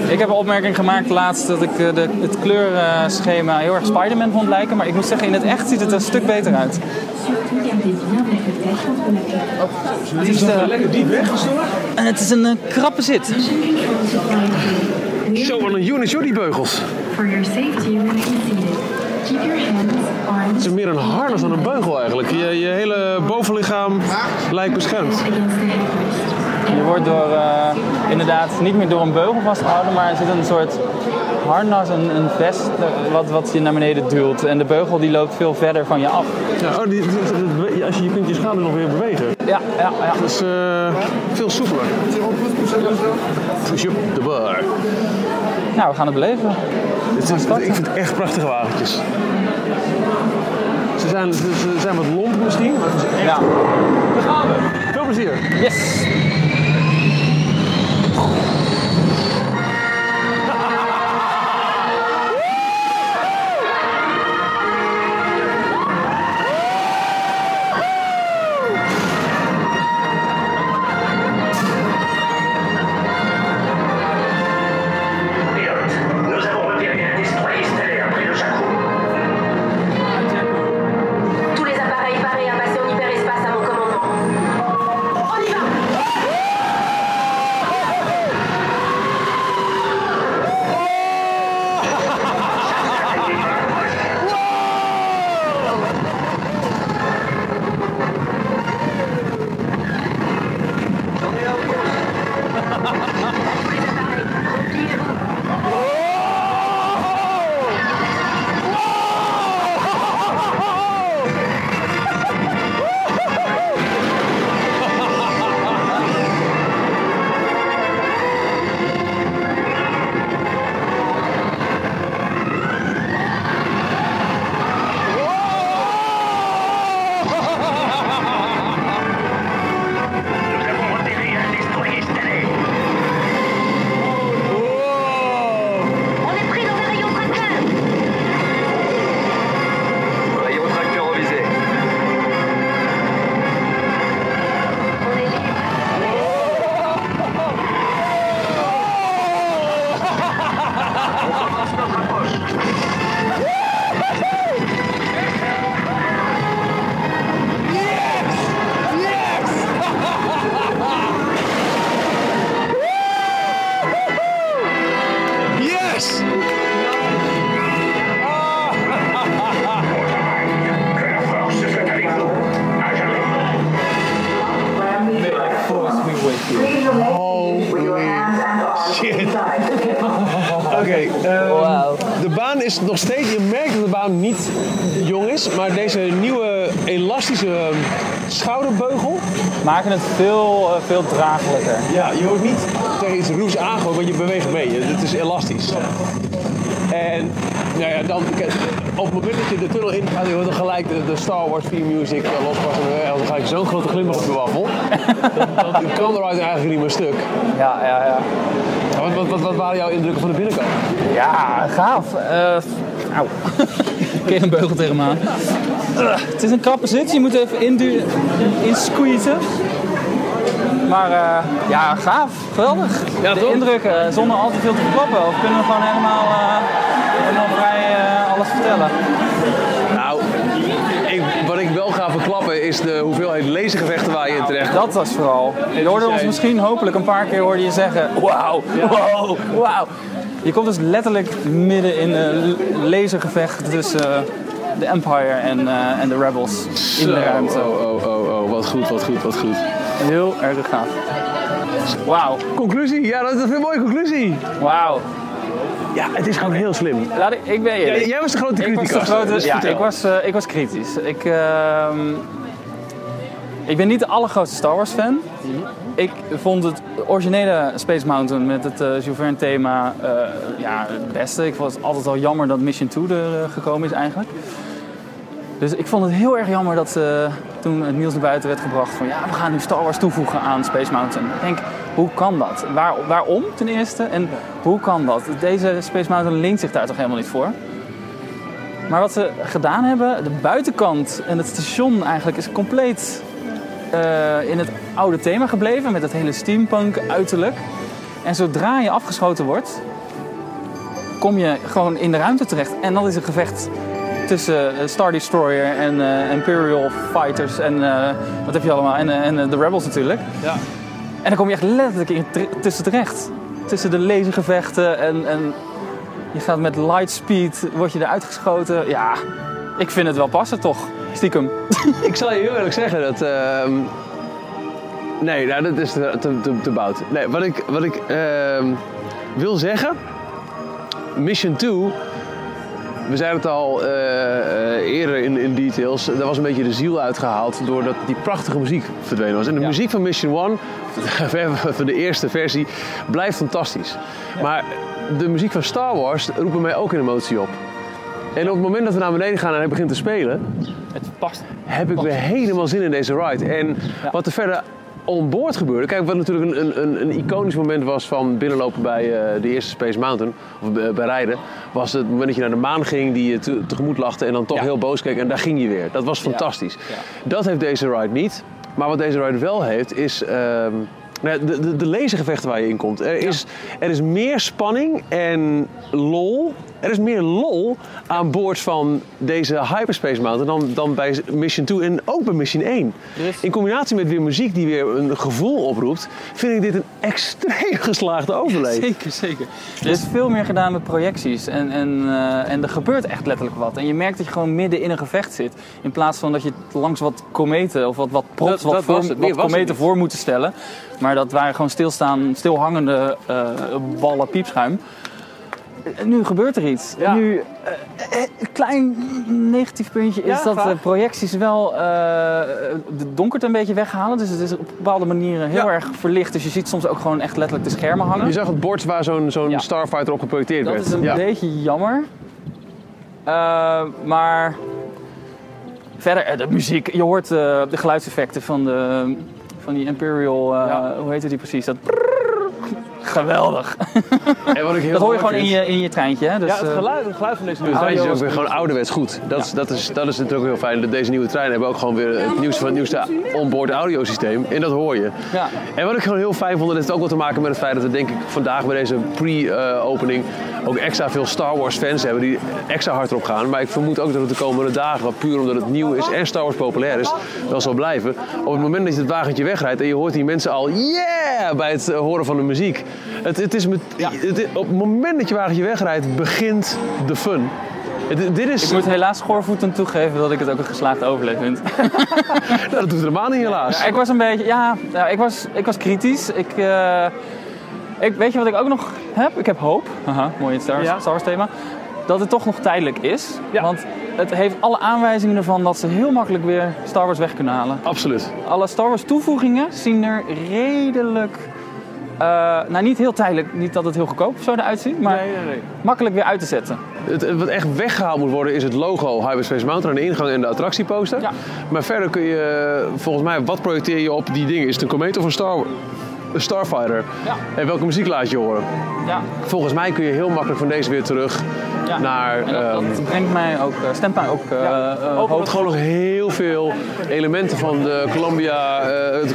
Ik heb een opmerking gemaakt laatst dat ik de, het kleurschema heel erg Spider-Man vond lijken, maar ik moet zeggen, in het echt ziet het er een stuk beter uit. Het is, eh, Lekker diep weggestoord. en het is een eh, krappe zit. Zo, wat een unit, joh, die beugels. For your safety, remain seated. Keep your hands, arms Het is meer een harnas dan een beugel eigenlijk. Je, je hele bovenlichaam lijkt beschermd. The. Je wordt door, eh, inderdaad niet meer door een beugel vastgehouden, maar er zit een soort harnas, een, een vest eh, wat, wat je naar beneden duwt. En de beugel die loopt veel verder van je af. Ja, oh, die, als je, je kunt je schouder nog weer bewegen. Ja, ja, ja. Dat is eh, veel soepeler. Push up de bar. Nou, we gaan het beleven. Het is, ik vind het echt prachtige wagentjes. Ze zijn, ze, ze zijn wat lomp misschien, maar het is echt... Ja. Daar gaan we. Veel plezier. Yes! Oh. Oké, ehm, de baan is nog steeds, je merkt dat de baan niet jong is, maar deze nieuwe elastische ehm, schouderbeugel, Maken het veel, eh, veel draaglijker. ja, je wordt niet tegen iets roes aangooien, want je beweegt mee. Het is elastisch. En nou ja, dan, op het moment dat je de tunnel in gaat, je hoort dan gelijk de, de Star Wars theme music eh, losbarsten. En dan ga je zo'n grote glimlach op je waffel. Dan, dan kan eruit eigenlijk niet meer stuk. Ja, ja, ja. Wat, wat, wat, wat waren jouw indrukken van de binnenkant? Ja, gaaf. Eh auw. Keer een beugel tegen me aan. Ugh, het is een krappe zit, je moet even indu- insqueezen. Maar eh, ja, gaaf. Geweldig. Ja, de toch? indrukken, eh, zonder al te veel te verklappen. Of kunnen we gewoon helemaal, eh, helemaal vrij eh, alles vertellen? Nou, ik, wat ik wel ga verklappen is de hoeveelheid lasergevechten waar je in terecht komt. Dat was vooral. Je hoorde ons misschien hopelijk een paar keer hoorde je zeggen: Wauw, wow, wauw. Je komt dus letterlijk midden in een lasergevecht tussen eh, de Empire en, eh, en de Rebels in de ruimte. Oh, oh, oh, oh, wat goed, wat goed, wat goed. Heel erg gaaf. Wauw, Conclusie? Ja, dat is een mooie conclusie. wauw. Ja, het is gewoon heel slim. Laat ik, ik ben Ja, eerlijk. jij was de grote ik was, criticus. de grote, ja, ik, was, eh, ik was kritisch. Ik, ehm, Ik ben niet de allergrootste Star Wars fan. Ik vond het originele Space Mountain met het eh Jules Verne thema eh, ja, het beste. Ik vond het altijd al jammer dat Mission 2 er eh, gekomen is eigenlijk. Dus ik vond het heel erg jammer dat eh, toen het nieuws naar buiten werd gebracht van ja, we gaan nu Star Wars toevoegen aan Space Mountain. Ik denk, hoe kan dat? Waar, waarom ten eerste? En hoe kan dat? Deze Space Mountain leent zich daar toch helemaal niet voor? Maar wat ze gedaan hebben, de buitenkant en het station eigenlijk is compleet eh, in het oude thema gebleven met het hele steampunk uiterlijk. En zodra je afgeschoten wordt, kom je gewoon in de ruimte terecht. En dan is een gevecht tussen eh, Star Destroyer en eh, Imperial Fighters en wat heb je allemaal? En, en de Rebels natuurlijk. Ja. En dan kom je echt letterlijk in, tussen terecht. Tussen de lasergevechten en, en je gaat met lightspeed, word je eruit geschoten. Ja, ik vind het wel passen toch, stiekem. Ik zal je heel eerlijk zeggen dat. ehm, nee, nou, dat is te, te, bout. Nee, wat ik, wat ik ehm, wil zeggen. Mission 2. We zeiden het al eh, eh, eerder in, in details. Daar was een beetje de ziel uitgehaald. doordat die prachtige muziek verdwenen was. En de Ja. muziek van Mission 1, van de eerste versie, blijft fantastisch. Maar de muziek van Star Wars roept bij mij ook een emotie op. En op het moment dat we naar beneden gaan en hij begint te spelen, Het past. heb ik weer helemaal zin in deze ride. En wat er verder onboord gebeurde. Kijk, wat natuurlijk een, een, een, iconisch moment was van binnenlopen bij eh, de eerste Space Mountain, of bij, bij rijden, was het moment dat je naar de maan ging, die je te- tegemoet lachte en dan toch Ja. heel boos keek en daar ging je weer. Dat was fantastisch. Dat heeft deze ride niet. Maar wat deze ride wel heeft, is ehm, nou de, de, de lasergevechten waar je in komt. Er is, er is meer spanning en lol. Er is meer lol aan boord van deze Hyperspace Mountain dan, dan bij Mission 2 en ook bij Mission 1. Er is- In combinatie met weer muziek die weer een gevoel oproept, vind ik dit een extreem geslaagde overleving. Zeker, zeker. Er is veel meer gedaan met projecties en, en, eh, en er gebeurt echt letterlijk wat. En je merkt dat je gewoon midden in een gevecht zit. In plaats van dat je langs wat kometen of wat, wat props, Dat- wat, dat voor, was het. Meer wat kometen voor moeten stellen. Maar dat waren gewoon stilstaan, stilhangende eh, ballen piepschuim. En nu gebeurt er iets. Ja. Nu, eh, eh, een klein negatief puntje is Ja, dat graag. de projecties wel eh, de donkerte een beetje weghalen. Dus het is op bepaalde manieren heel Ja. erg verlicht. Dus je ziet soms ook gewoon echt letterlijk de schermen hangen. Je zag het bord waar zo'n zo'n. Starfighter op geprojecteerd Dat werd. is een beetje jammer. Eh, maar verder, eh, de muziek. Je hoort eh, de geluidseffecten van, de, van die Imperial. eh. Hoe heet die precies? Dat. Geweldig. En wat ik heel Dat hoor je gewoon in je, in je treintje. Hè? Dus, ja, het eh, geluid, het geluid van deze nieuwe trein is ook weer gewoon ouderwets goed. Dat, is, dat, is, dat is natuurlijk ook heel fijn. Dat deze nieuwe treinen hebben ook gewoon weer het nieuwste van het nieuwste onboard audiosysteem. En dat hoor je. Ja. En wat ik gewoon heel fijn vond, dat heeft ook wat te maken met het feit dat we denk ik vandaag bij deze pre-opening ook extra veel Star Wars fans hebben die extra hard erop gaan. Maar ik vermoed ook dat het de komende dagen, puur omdat het nieuw is en Star Wars populair is, wel zal blijven. Op het moment dat je het wagentje wegrijdt en je hoort die mensen al yeah bij het eh, horen van de muziek. Het, het is met, het- op het moment dat je wagentje wegrijdt, begint de fun. Dit is, Ik moet helaas schoorvoetend toegeven dat ik het ook een geslaagd overleef vind. nou, dat doet helemaal niet helaas. ik was een beetje, ja, ja ik, was, ik was kritisch. Ik, eh, ik, weet je wat ik ook nog heb? Ik heb hoop. Haha, mooi Star, Ja. Star Wars thema. Dat het toch nog tijdelijk is. Ja. Want het heeft alle aanwijzingen ervan dat ze heel makkelijk weer Star Wars weg kunnen halen. Absoluut. Alle Star Wars toevoegingen zien er redelijk... eh, nou, niet heel tijdelijk, niet dat het heel goedkoop of zo eruit ziet, maar Nee, nee, nee. makkelijk weer uit te zetten. Het, wat echt weggehaald moet worden is het logo Hyperspace Mountain aan de ingang en de attractieposter. Ja. Maar verder kun je, volgens mij, wat projecteer je op die dingen? Is het een Comet of een, Star, een Starfighter? Ja. En welke muziek laat je horen? Ja, Volgens mij kun je heel makkelijk van deze weer terug ja. naar... En dat, ehm, dat brengt mij ook, eh, stemt mij ook eh ook hoop. omdat gewoon nog heel veel elementen van de Columbia, eh,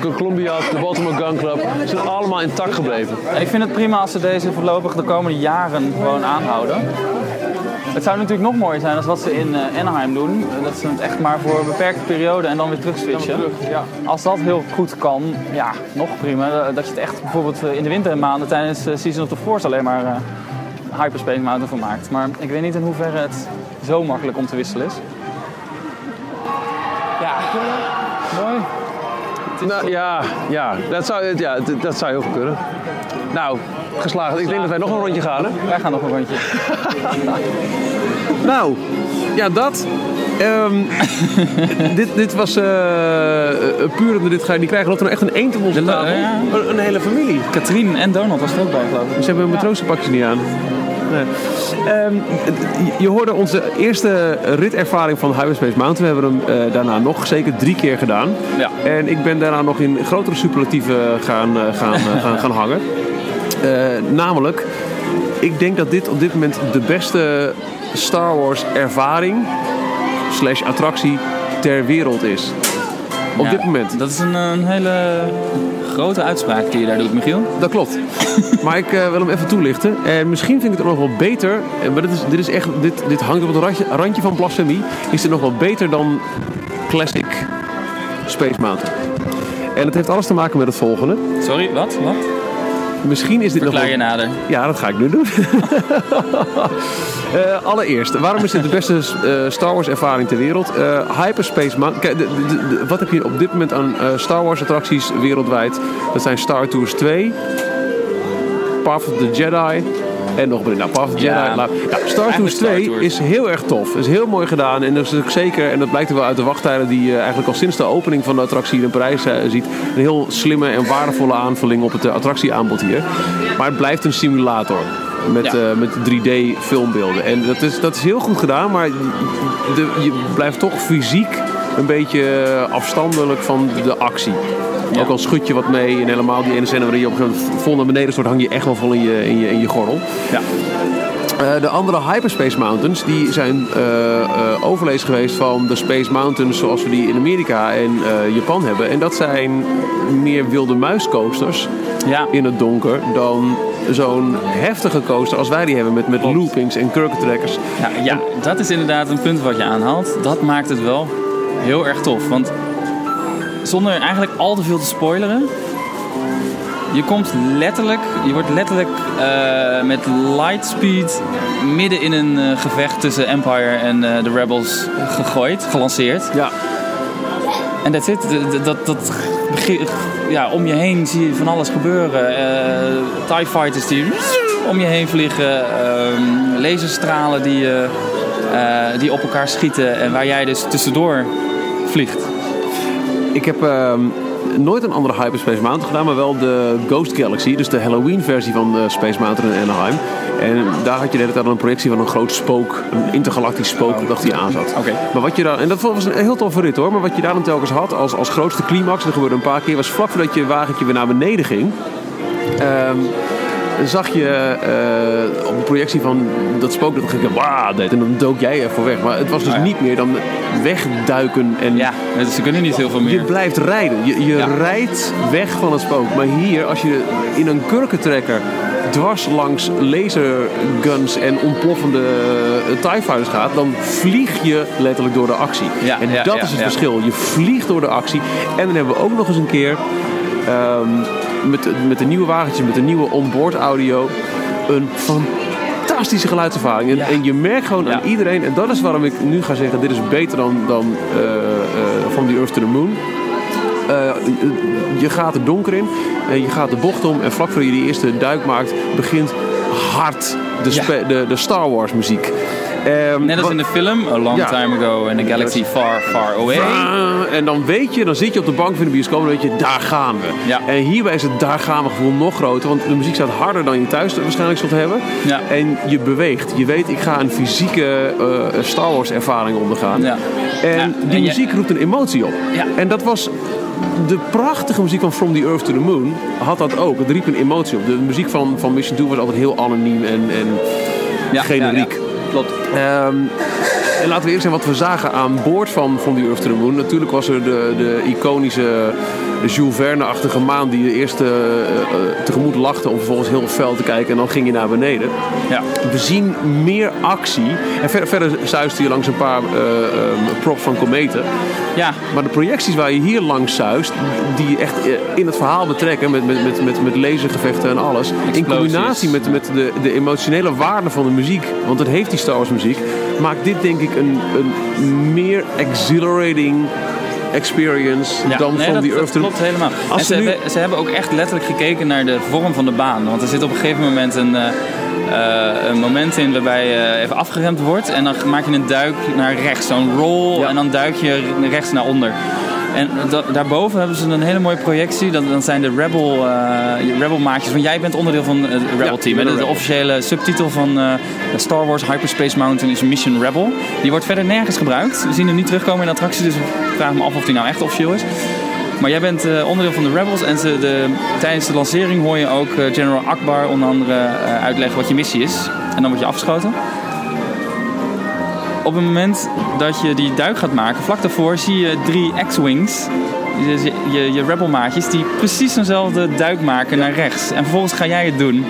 de Columbia, de Baltimore Gun Club, zijn allemaal intact gebleven. Ik vind het prima als ze deze voorlopig de komende jaren gewoon aanhouden. Het zou natuurlijk nog mooier zijn als wat ze in Anaheim doen. Dat ze het echt maar voor een beperkte periode en dan weer terug switchen. ja. Als dat heel goed kan, ja, nog prima. Dat je het echt bijvoorbeeld eh, in de wintermaanden tijdens eh, Season of the Force alleen maar eh, Hyperspace Mountain van maakt. Maar ik weet niet in hoeverre het zo makkelijk om te wisselen is. Ja, mooi. Nou, ja, ja, dat zou, ja, dat- dat zou heel goed kunnen. Nou, geslaagd. Ik denk dat wij nog een rondje gaan, hè? Wij gaan nog een rondje. Nou, ja, dat. Ehm, dit, dit was uh, puur, dit ga je niet krijgen. Dat er nou echt een eend op onze tafel. ja. Een, een hele familie. Katrien en Donald was er ook bij, geloof ik. Ze hebben hun matrozenpakjes niet aan. Nee. Ehm, je- hoorde onze eerste ritervaring van Hyperspace Mountain. We hebben hem eh, daarna nog zeker drie keer gedaan. Ja. En ik ben daarna nog in grotere superlatieven gaan, gaan, gaan, gaan hangen. Eh, namelijk, ik denk dat dit op dit moment de beste Star Wars ervaring slash attractie ter wereld is. Op Ja, dit moment. Dat is een, een hele grote uitspraak die je daar doet, Michiel. Dat klopt. maar ik eh, wil hem even toelichten. En misschien vind ik het nog wel beter. eh, Maar dit, is, dit, is echt, dit, dit hangt op het randje, randje van blasfemie. Is dit nog wel beter dan Classic Space Mountain? En het heeft alles te maken met het volgende. Sorry, wat? Wat? Misschien is dit nog Verklaar wel... je nader. Ja, dat ga ik nu doen. Eh, allereerst, waarom is dit de beste eh, Star Wars ervaring ter wereld? Eh, Hyperspace Mountain. Kijk, de- de- de- wat heb je op dit moment aan Star Wars attracties wereldwijd? Dat zijn Star Tours 2, Path of the Jedi en nog. Nou. Jedi. laat- Ja, Star Tours Star 2 Tours. is heel erg tof. Is heel mooi gedaan. En dat is ook zeker, en dat blijkt er wel uit de wachttijden die je eigenlijk al sinds de opening van de attractie hier in Parijs eh, ziet. Een heel slimme en waardevolle aanvulling op het eh, attractieaanbod hier. Maar het blijft een simulator. Met, Ja. eh, met 3D filmbeelden. En dat is, dat is heel goed gedaan, maar de, je blijft toch fysiek een beetje afstandelijk van de actie. Ook al schud je wat mee en helemaal die ene scène waarin je op een gegeven moment vol naar beneden stort, hang je echt wel vol in je, in je, in je gordel. Ja. Eh, de andere Hyperspace Mountains die zijn eh, overlees geweest van de Space Mountains zoals we die in Amerika en Japan hebben. En dat zijn meer wilde muiscoasters Ja. in het donker dan zo'n heftige coaster als wij die hebben met, met loopings en kurkentrekkers. Ja, ja, dat is inderdaad een punt wat je aanhaalt. Dat maakt het wel heel erg tof. Want zonder eigenlijk al te veel te spoileren. Je komt letterlijk, je wordt letterlijk eh, met lightspeed midden in een eh, gevecht tussen Empire en eh, de Rebels gegooid, gelanceerd. Ja, En dat zit, dat, dat, ja, om je heen zie je van alles gebeuren. TIE fighters die om je heen vliegen, ehm, laserstralen die, die op elkaar schieten en waar jij dus tussendoor vliegt. Ik heb ehm, nooit een andere Hyperspace Mountain gedaan, maar wel de Ghost Galaxy, dus de Halloween versie van de Space Mountain in Anaheim. En daar had je de hele tijd een projectie van een groot spook, een intergalactisch spook, dat die aan zat. Maar wat je daar, en dat was een heel toffe rit hoor, maar wat je daar dan telkens had als, als grootste climax, dat gebeurde een paar keer, was vlak voordat je wagentje weer naar beneden ging. ehm, zag je eh, op de projectie van dat spook dat ging wauw deed en dan dook jij ervoor weg. Maar het was dus ja. niet meer dan wegduiken en Ja, dus ze kunnen niet heel veel je meer. blijft rijden. Je, je Ja. rijdt weg van het spook. Maar hier, als je in een kurkentrekker dwars langs laserguns en ontploffende uh, TIE fighters gaat, dan vlieg je letterlijk door de actie. Ja, en dat is het verschil. Je vliegt door de actie. En dan hebben we ook nog eens een keer ehm, met, met de nieuwe wagentjes, met de nieuwe onboard audio, een fantastische geluidservaring. En, Ja. en je merkt gewoon Ja. aan iedereen, en dat is waarom ik nu ga zeggen, dit is beter dan, dan eh, eh, From the Earth to the Moon. Eh, je gaat er donker in, en je gaat de bocht om en vlak voordat je die eerste duik maakt, begint hard de, Ja. de, de Star Wars muziek. Ehm, Net als in de film A Long Ja. Time Ago in a Galaxy Far, Far Away. Ah, En dan weet je, dan zit je op de bank van de bioscoop en dan weet je, daar gaan we. Ja. En hierbij is het daar gaan we gevoel nog groter, want de muziek staat harder dan je thuis waarschijnlijk zult hebben. Ja. En je beweegt. Je weet, ik ga een fysieke eh, Star Wars ervaring ondergaan. Ja. En die en je- muziek roept een emotie op. En dat was de prachtige muziek van From the Earth to the Moon had dat ook. Het riep een emotie op. De muziek van, van Mission 2 was altijd heel anoniem en, en Ja, generiek. ja, ja. Ehm, en laten we eerst zijn wat we zagen aan boord van From the Earth the Moon. Natuurlijk was er de, de iconische Jules Verne-achtige maan die eerst eh, eh, tegemoet lachte om vervolgens heel fel te kijken en dan ging je naar beneden. Ja. We zien meer actie. En ver- verder zuiste je langs een paar eh, props van kometen. ja, Maar de projecties waar je hier langs zuist, die je echt in het verhaal betrekken met, met, met, met, met lasergevechten en alles. In combinatie met, met de, de emotionele waarde van de muziek, want het heeft die Star Wars muziek, maakt dit denk ik een, een meer exhilarating experience Ja, dan nee, van dat, die dat Earth to klopt helemaal. En ze, nu- hebben, ze hebben ook echt letterlijk gekeken naar de vorm van de baan. Want er zit op een gegeven moment een, eh, eh, een moment in waarbij je even afgeremd wordt. En dan maak je een duik naar rechts, zo'n roll. Ja. En dan duik je rechts naar onder. En da- daarboven hebben ze een hele mooie projectie. Dat, dat zijn de Rebel, eh, Rebel maatjes. Want jij bent onderdeel van het Rebel Ja, team. hè? De, officiële subtitel van eh, Star Wars Hyperspace Mountain is Mission Rebel. Die wordt verder nergens gebruikt. We zien hem niet terugkomen in de attractie. Dus ik vraag me af of die nou echt officieel is. Maar jij bent eh, onderdeel van de Rebels. En ze, de, tijdens de lancering hoor je ook General Akbar onder andere uitleggen wat je missie is. En dan word je afgeschoten. Op het moment dat je die duik gaat maken, vlak daarvoor zie je drie X-Wings. Dus je, je, je Rebel maatjes die precies dezelfde duik maken naar rechts. En vervolgens ga jij het doen.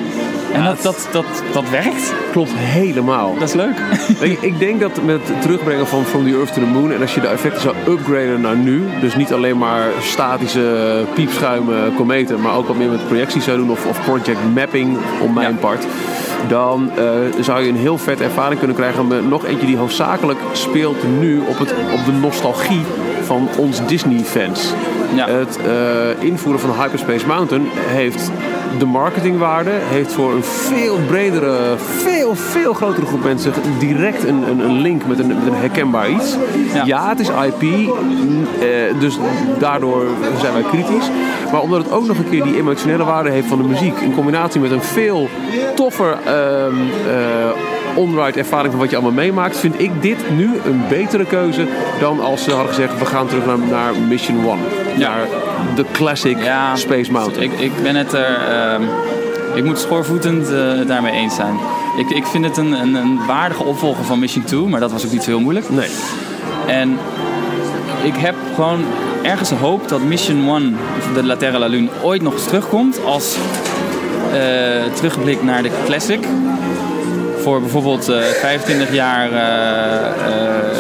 En dat, dat, dat, dat werkt. Klopt helemaal. Dat is leuk. Ik, ik denk dat met het terugbrengen van From the Earth to the Moon... en als je de effecten zou upgraden naar nu... dus niet alleen maar statische piepschuimen, kometen... maar ook wat meer met projecties zou doen of, of project mapping om mijn Ja. part... dan eh, zou je een heel vet ervaring kunnen krijgen... met nog eentje die hoofdzakelijk speelt nu op, het, op de nostalgie van ons Disney-fans. Ja. Het eh, invoeren van Hyperspace Mountain heeft de marketingwaarde, heeft voor een veel bredere, veel, veel grotere groep mensen direct een, een, een link met een, met een herkenbaar iets. Ja, Ja. het is IP, eh, dus daardoor zijn wij kritisch. Maar omdat het ook nog een keer die emotionele waarde heeft van de muziek, in combinatie met een veel toffer ehm eh, on-ride ervaring van wat je allemaal meemaakt, vind ik dit nu een betere keuze dan als ze hadden gezegd we gaan terug naar, naar Mission One. Ja. Naar de classic Ja, Space Mountain. Ik, ik ben het er. ehm, ik moet schoorvoetend eh, daarmee eens zijn. Ik, ik vind het een, een, een waardige opvolger van Mission 2, maar dat was ook niet zo heel moeilijk. Nee. En ik heb gewoon ergens de hoop dat Mission 1, de La Terra La Lune, ooit nog eens terugkomt als eh, terugblik naar de classic. Voor bijvoorbeeld eh 25 jaar eh,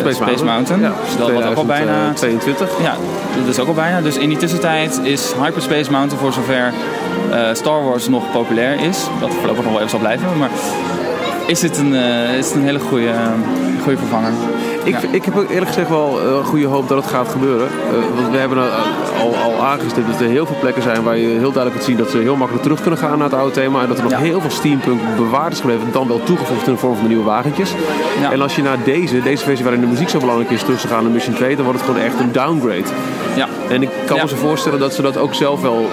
eh, Space, Mountain. Ja, Dus dat wordt ook al bijna 22. ja, dat is ook al bijna. Dus in die tussentijd is Hyperspace Mountain voor zover eh, Star Wars nog populair is. Dat voorlopig nog wel even zal blijven. Maar is het een, eh, is het een hele goede, eh, goede vervanger. Ik, Ja. ik heb ook eerlijk gezegd wel eh, goede hoop dat het gaat gebeuren. Eh, want we hebben al, al, al aangestipt dat er heel veel plekken zijn waar je heel duidelijk kunt zien dat ze heel makkelijk terug kunnen gaan naar het oude thema. En dat er nog Ja. heel veel steampunk bewaard is gebleven, dan wel toegevoegd in de vorm van de nieuwe wagentjes. Ja. En als je naar deze, deze versie waarin de muziek zo belangrijk is, terug te gaan naar Mission 2, dan wordt het gewoon echt een downgrade. Ja. En ik kan me zo voorstellen dat ze dat ook zelf wel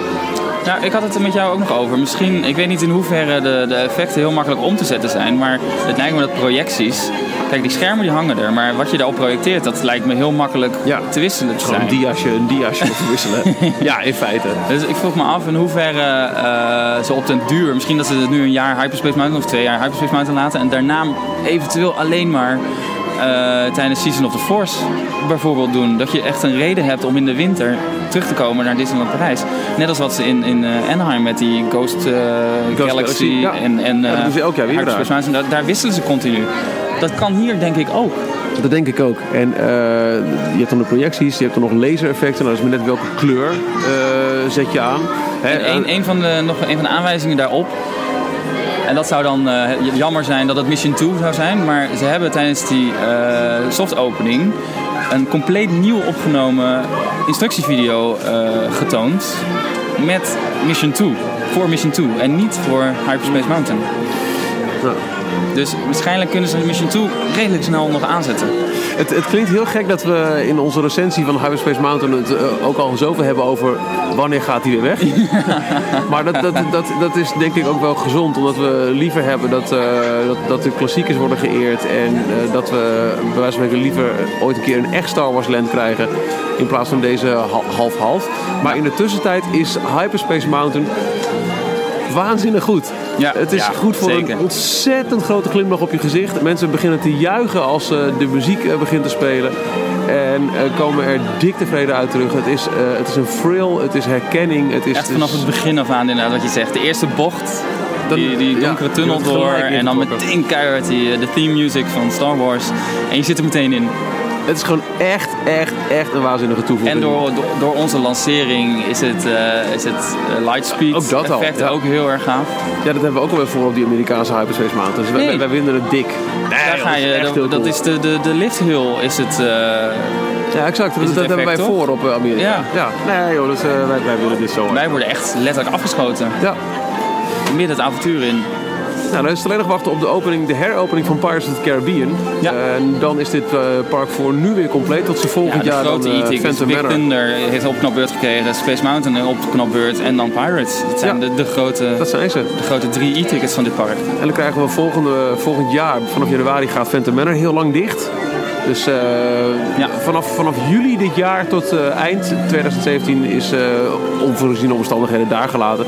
Ja, ik had het er met jou ook nog over. Misschien, ik weet niet in hoeverre de, de effecten heel makkelijk om te zetten zijn. Maar het lijkt me dat projecties. Kijk, die schermen die hangen er. Maar wat je daarop projecteert, dat lijkt me heel makkelijk Ja. te wisselen te gewoon zijn. een diasje, een diasje te verwisselen. ja, in feite. Dus ik vroeg me af in hoeverre eh, ze op den duur, misschien dat ze het nu een jaar Hyperspace Mountain of twee jaar Hyperspace Mountain laten en daarna eventueel alleen maar eh, tijdens Season of the Force bijvoorbeeld doen. Dat je echt een reden hebt om in de winter terug te komen naar Disneyland Parijs. Net als wat ze in, in eh, Anaheim met die Ghost, Galaxy, Galaxy, ja. en, en Ja, dat doen ze elk jaar weer Hyperspace daar. Mountain. Daar, daar wisselen ze continu. Dat kan hier denk ik ook. Dat denk ik ook. En eh, je hebt dan de projecties, je hebt dan nog laser-effecten. Nou, dat is maar net welke kleur eh, zet je aan. Hè, En een, eh, een, van de, nog een van de aanwijzingen daarop. En dat zou dan jammer zijn dat het Mission 2 zou zijn. Maar ze hebben tijdens die soft opening een compleet nieuw opgenomen instructievideo getoond. Met Mission 2. Voor Mission 2. En niet voor Hyperspace Mountain. nou, Dus waarschijnlijk kunnen ze Mission 2 redelijk snel nog aanzetten. het, het klinkt heel gek dat we in onze recensie van Hyperspace Mountain het eh, ook al zoveel hebben over wanneer gaat hij weer weg. maar dat, dat, dat, dat is denk ik ook wel gezond, omdat we liever hebben dat, eh, dat, dat de klassiekers worden geëerd. En eh, dat we bij wijze van spreken liever ooit een keer een echt Star Wars land krijgen. In plaats van deze ha- half-half. Maar in de tussentijd is Hyperspace Mountain waanzinnig goed. Ja, het is ja, goed voor zeker. een ontzettend grote glimlach op je gezicht. Mensen beginnen te juichen als eh, de muziek eh, begint te spelen. En eh, komen er dik tevreden uit terug. Het is, het is een thrill, het is herkenning. Het is, Echt vanaf dus- het begin af aan inderdaad wat je zegt. De eerste bocht, Dan- die, die donkere tunnel door en dan meteen keihard die, de theme music van Star Wars. En je zit er meteen in. Het is gewoon echt, echt, echt een waanzinnige toevoeging. En door, door, door onze lancering is het, eh, is het eh, lightspeed Ook dat al, effect ja. ook heel erg gaaf. Ja, dat hebben we ook alweer voor op die Amerikaanse Hyperspace Mountain. Dus wij, Nee. wij vinden het dik. Nee, Daar ga dat is je, dat, is de, de, de lift hill is het. eh, Ja, exact. Dat, hebben wij toch? voor op Amerika. Ja. Nee joh, dus, wij, wij willen dit zo. wij worden echt letterlijk afgeschoten. Ja. Midden het avontuur in. Nou, dan is het alleen nog wachten op de, opening, de heropening van Pirates of the Caribbean. Ja. En dan is dit eh, park voor nu weer compleet tot ze volgend jaar grote dan, eh, E-tickets. Phantom Big Manor. Thunder heeft een opknapbeurt gekregen. Space Mountain een opknapbeurt. En dan Pirates. Het zijn Ja. de, de, grote, Dat zijn ze. de grote drie E-tickets van dit park. En dan krijgen we volgende, volgend jaar, vanaf januari gaat Phantom Manor heel lang dicht. Dus eh, Ja. vanaf, vanaf juli dit jaar tot eh, eind 2017 is eh onvoorziene omstandigheden daar gelaten.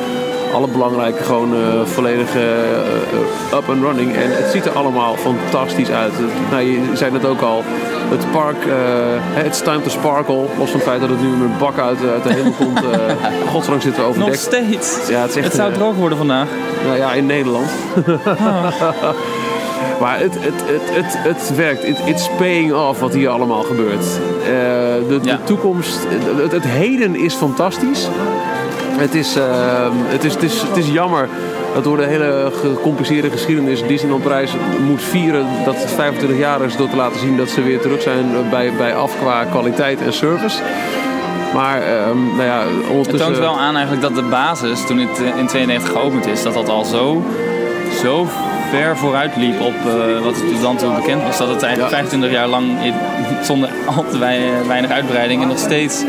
Alle belangrijke gewoon eh, volledig eh, eh, up and running. En het ziet er allemaal fantastisch uit. Nou, je zei het ook al. Het park, eh it's time to sparkle. Los van het feit dat het nu met een bak uit, uit de hemel komt. godsdank zitten we Nog overdekt. steeds. Ja, het is echt het zou droog worden vandaag. nou ja, in Nederland. maar het, het, het, het, het werkt. It, it's paying off wat hier allemaal gebeurt. De, Ja. de toekomst, het, het heden is fantastisch. Het is, eh, het, is, het, is, het is jammer dat door de hele gecompliceerde geschiedenis Disneyland Prijs moet vieren dat het 25 jaar is door te laten zien dat ze weer terug zijn bij, bij af qua kwaliteit en service. Maar ehm, nou ja, Het ondertussen... toont wel aan eigenlijk dat de basis, toen het in 92 geopend is, dat dat al zo, zo ver vooruit liep op eh, wat het dan toe bekend was. Dat het eigenlijk Ja. 25 jaar lang in- zonder al te wei- weinig uitbreiding en nog steeds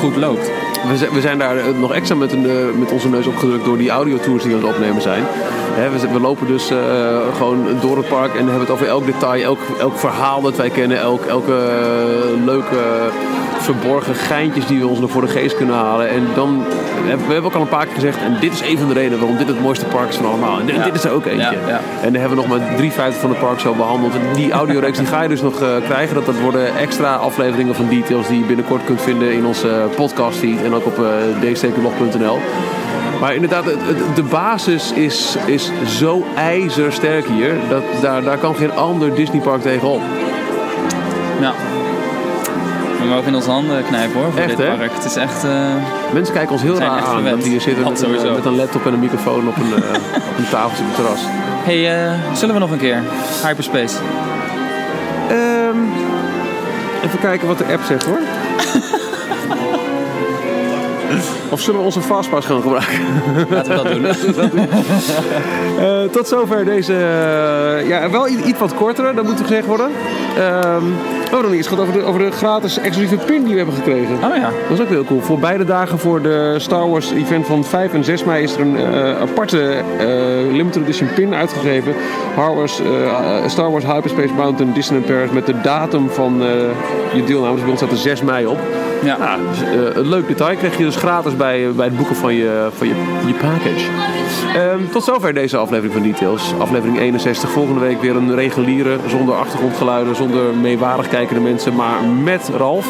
goed loopt. We zijn, daar eh, nog extra met, een, eh, met onze neus opgedrukt door die audiotours die we aan het opnemen zijn. We, lopen dus eh, gewoon door het park en hebben het over elk detail, elk, elk verhaal dat wij kennen, elk, elke eh, leuke verborgen geintjes die we ons nog voor de geest kunnen halen. En dan, we hebben ook al een paar keer gezegd, en dit is een van de redenen waarom dit het mooiste park is van allemaal. En dit, Ja. dit is er ook eentje. Ja, ja. En dan hebben we nog maar drie vijfde van het park zo behandeld. En die audioreeks die ga je dus nog eh, krijgen. Dat, dat worden extra afleveringen van details die je binnenkort kunt vinden in onze podcast feed en ook op uh. Maar inderdaad, de basis is, is zo ijzersterk hier. Dat, daar, daar kan geen ander Disneypark tegenop. Ja. We mogen in onze handen knijpen hoor, voor Echt, dit hè? park. Het is echt... eh, Mensen kijken ons heel raar aan. Dat die hier zitten met een, sowieso. met een laptop en een microfoon op een, eh, op een tafeltje op het terras. hey, eh, zullen we nog een keer? Hyperspace. Ehm, even kijken wat de app zegt hoor. of zullen we onze fastpass gaan gebruiken? Laten we dat doen. Eh, tot zover deze, eh, ja, wel iets wat kortere, dat moet gezegd worden. Hebben nog niet eens gehad over de, over de gratis exclusieve pin die we hebben gekregen. Oh ja. Dat is ook heel cool. Voor beide dagen voor de Star Wars event van 5 en 6 mei is er een eh, aparte limited edition pin uitgegeven. Star Wars, Star Wars Hyperspace Mountain Disneyland Paris met de datum van je deelname. Dus bij ons staat er 6 mei op. Ja. Nou, dus, eh, een leuk detail krijg je dus gratis bij, bij het boeken van je, van je, je package. Ehm, tot zover deze aflevering van Details. Aflevering 61. Volgende week weer een reguliere, zonder achtergrondgeluiden, zonder meewarig kijkende mensen, maar met Ralf.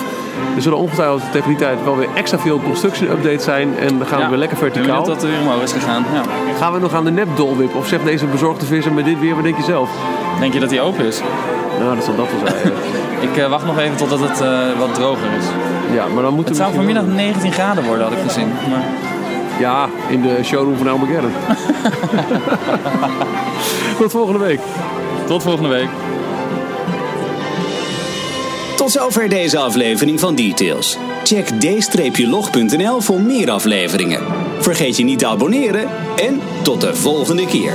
Er zullen ongetwijfeld tegen die tijd wel weer extra veel construction updates zijn. En dan gaan we weer lekker Ik verticaal. benieuwd dat er weer omhoog is gegaan. Ja. Gaan we nog aan de nep dolwip? Of zegt deze bezorgde visser met dit weer, wat denk je zelf? Denk je dat hij open is? Nou, dat zal dat wel zijn. Ik eh, wacht nog even totdat het eh, wat droger is. ja, maar dan moeten Het zou vanmiddag 19 graden worden, had ik gezien. Maar... Ja, in de showroom van Armageddon. Tot volgende week. Tot volgende week. Tot zover deze aflevering van Details. Check d-log.nl voor meer afleveringen. Vergeet je niet te abonneren en tot de volgende keer.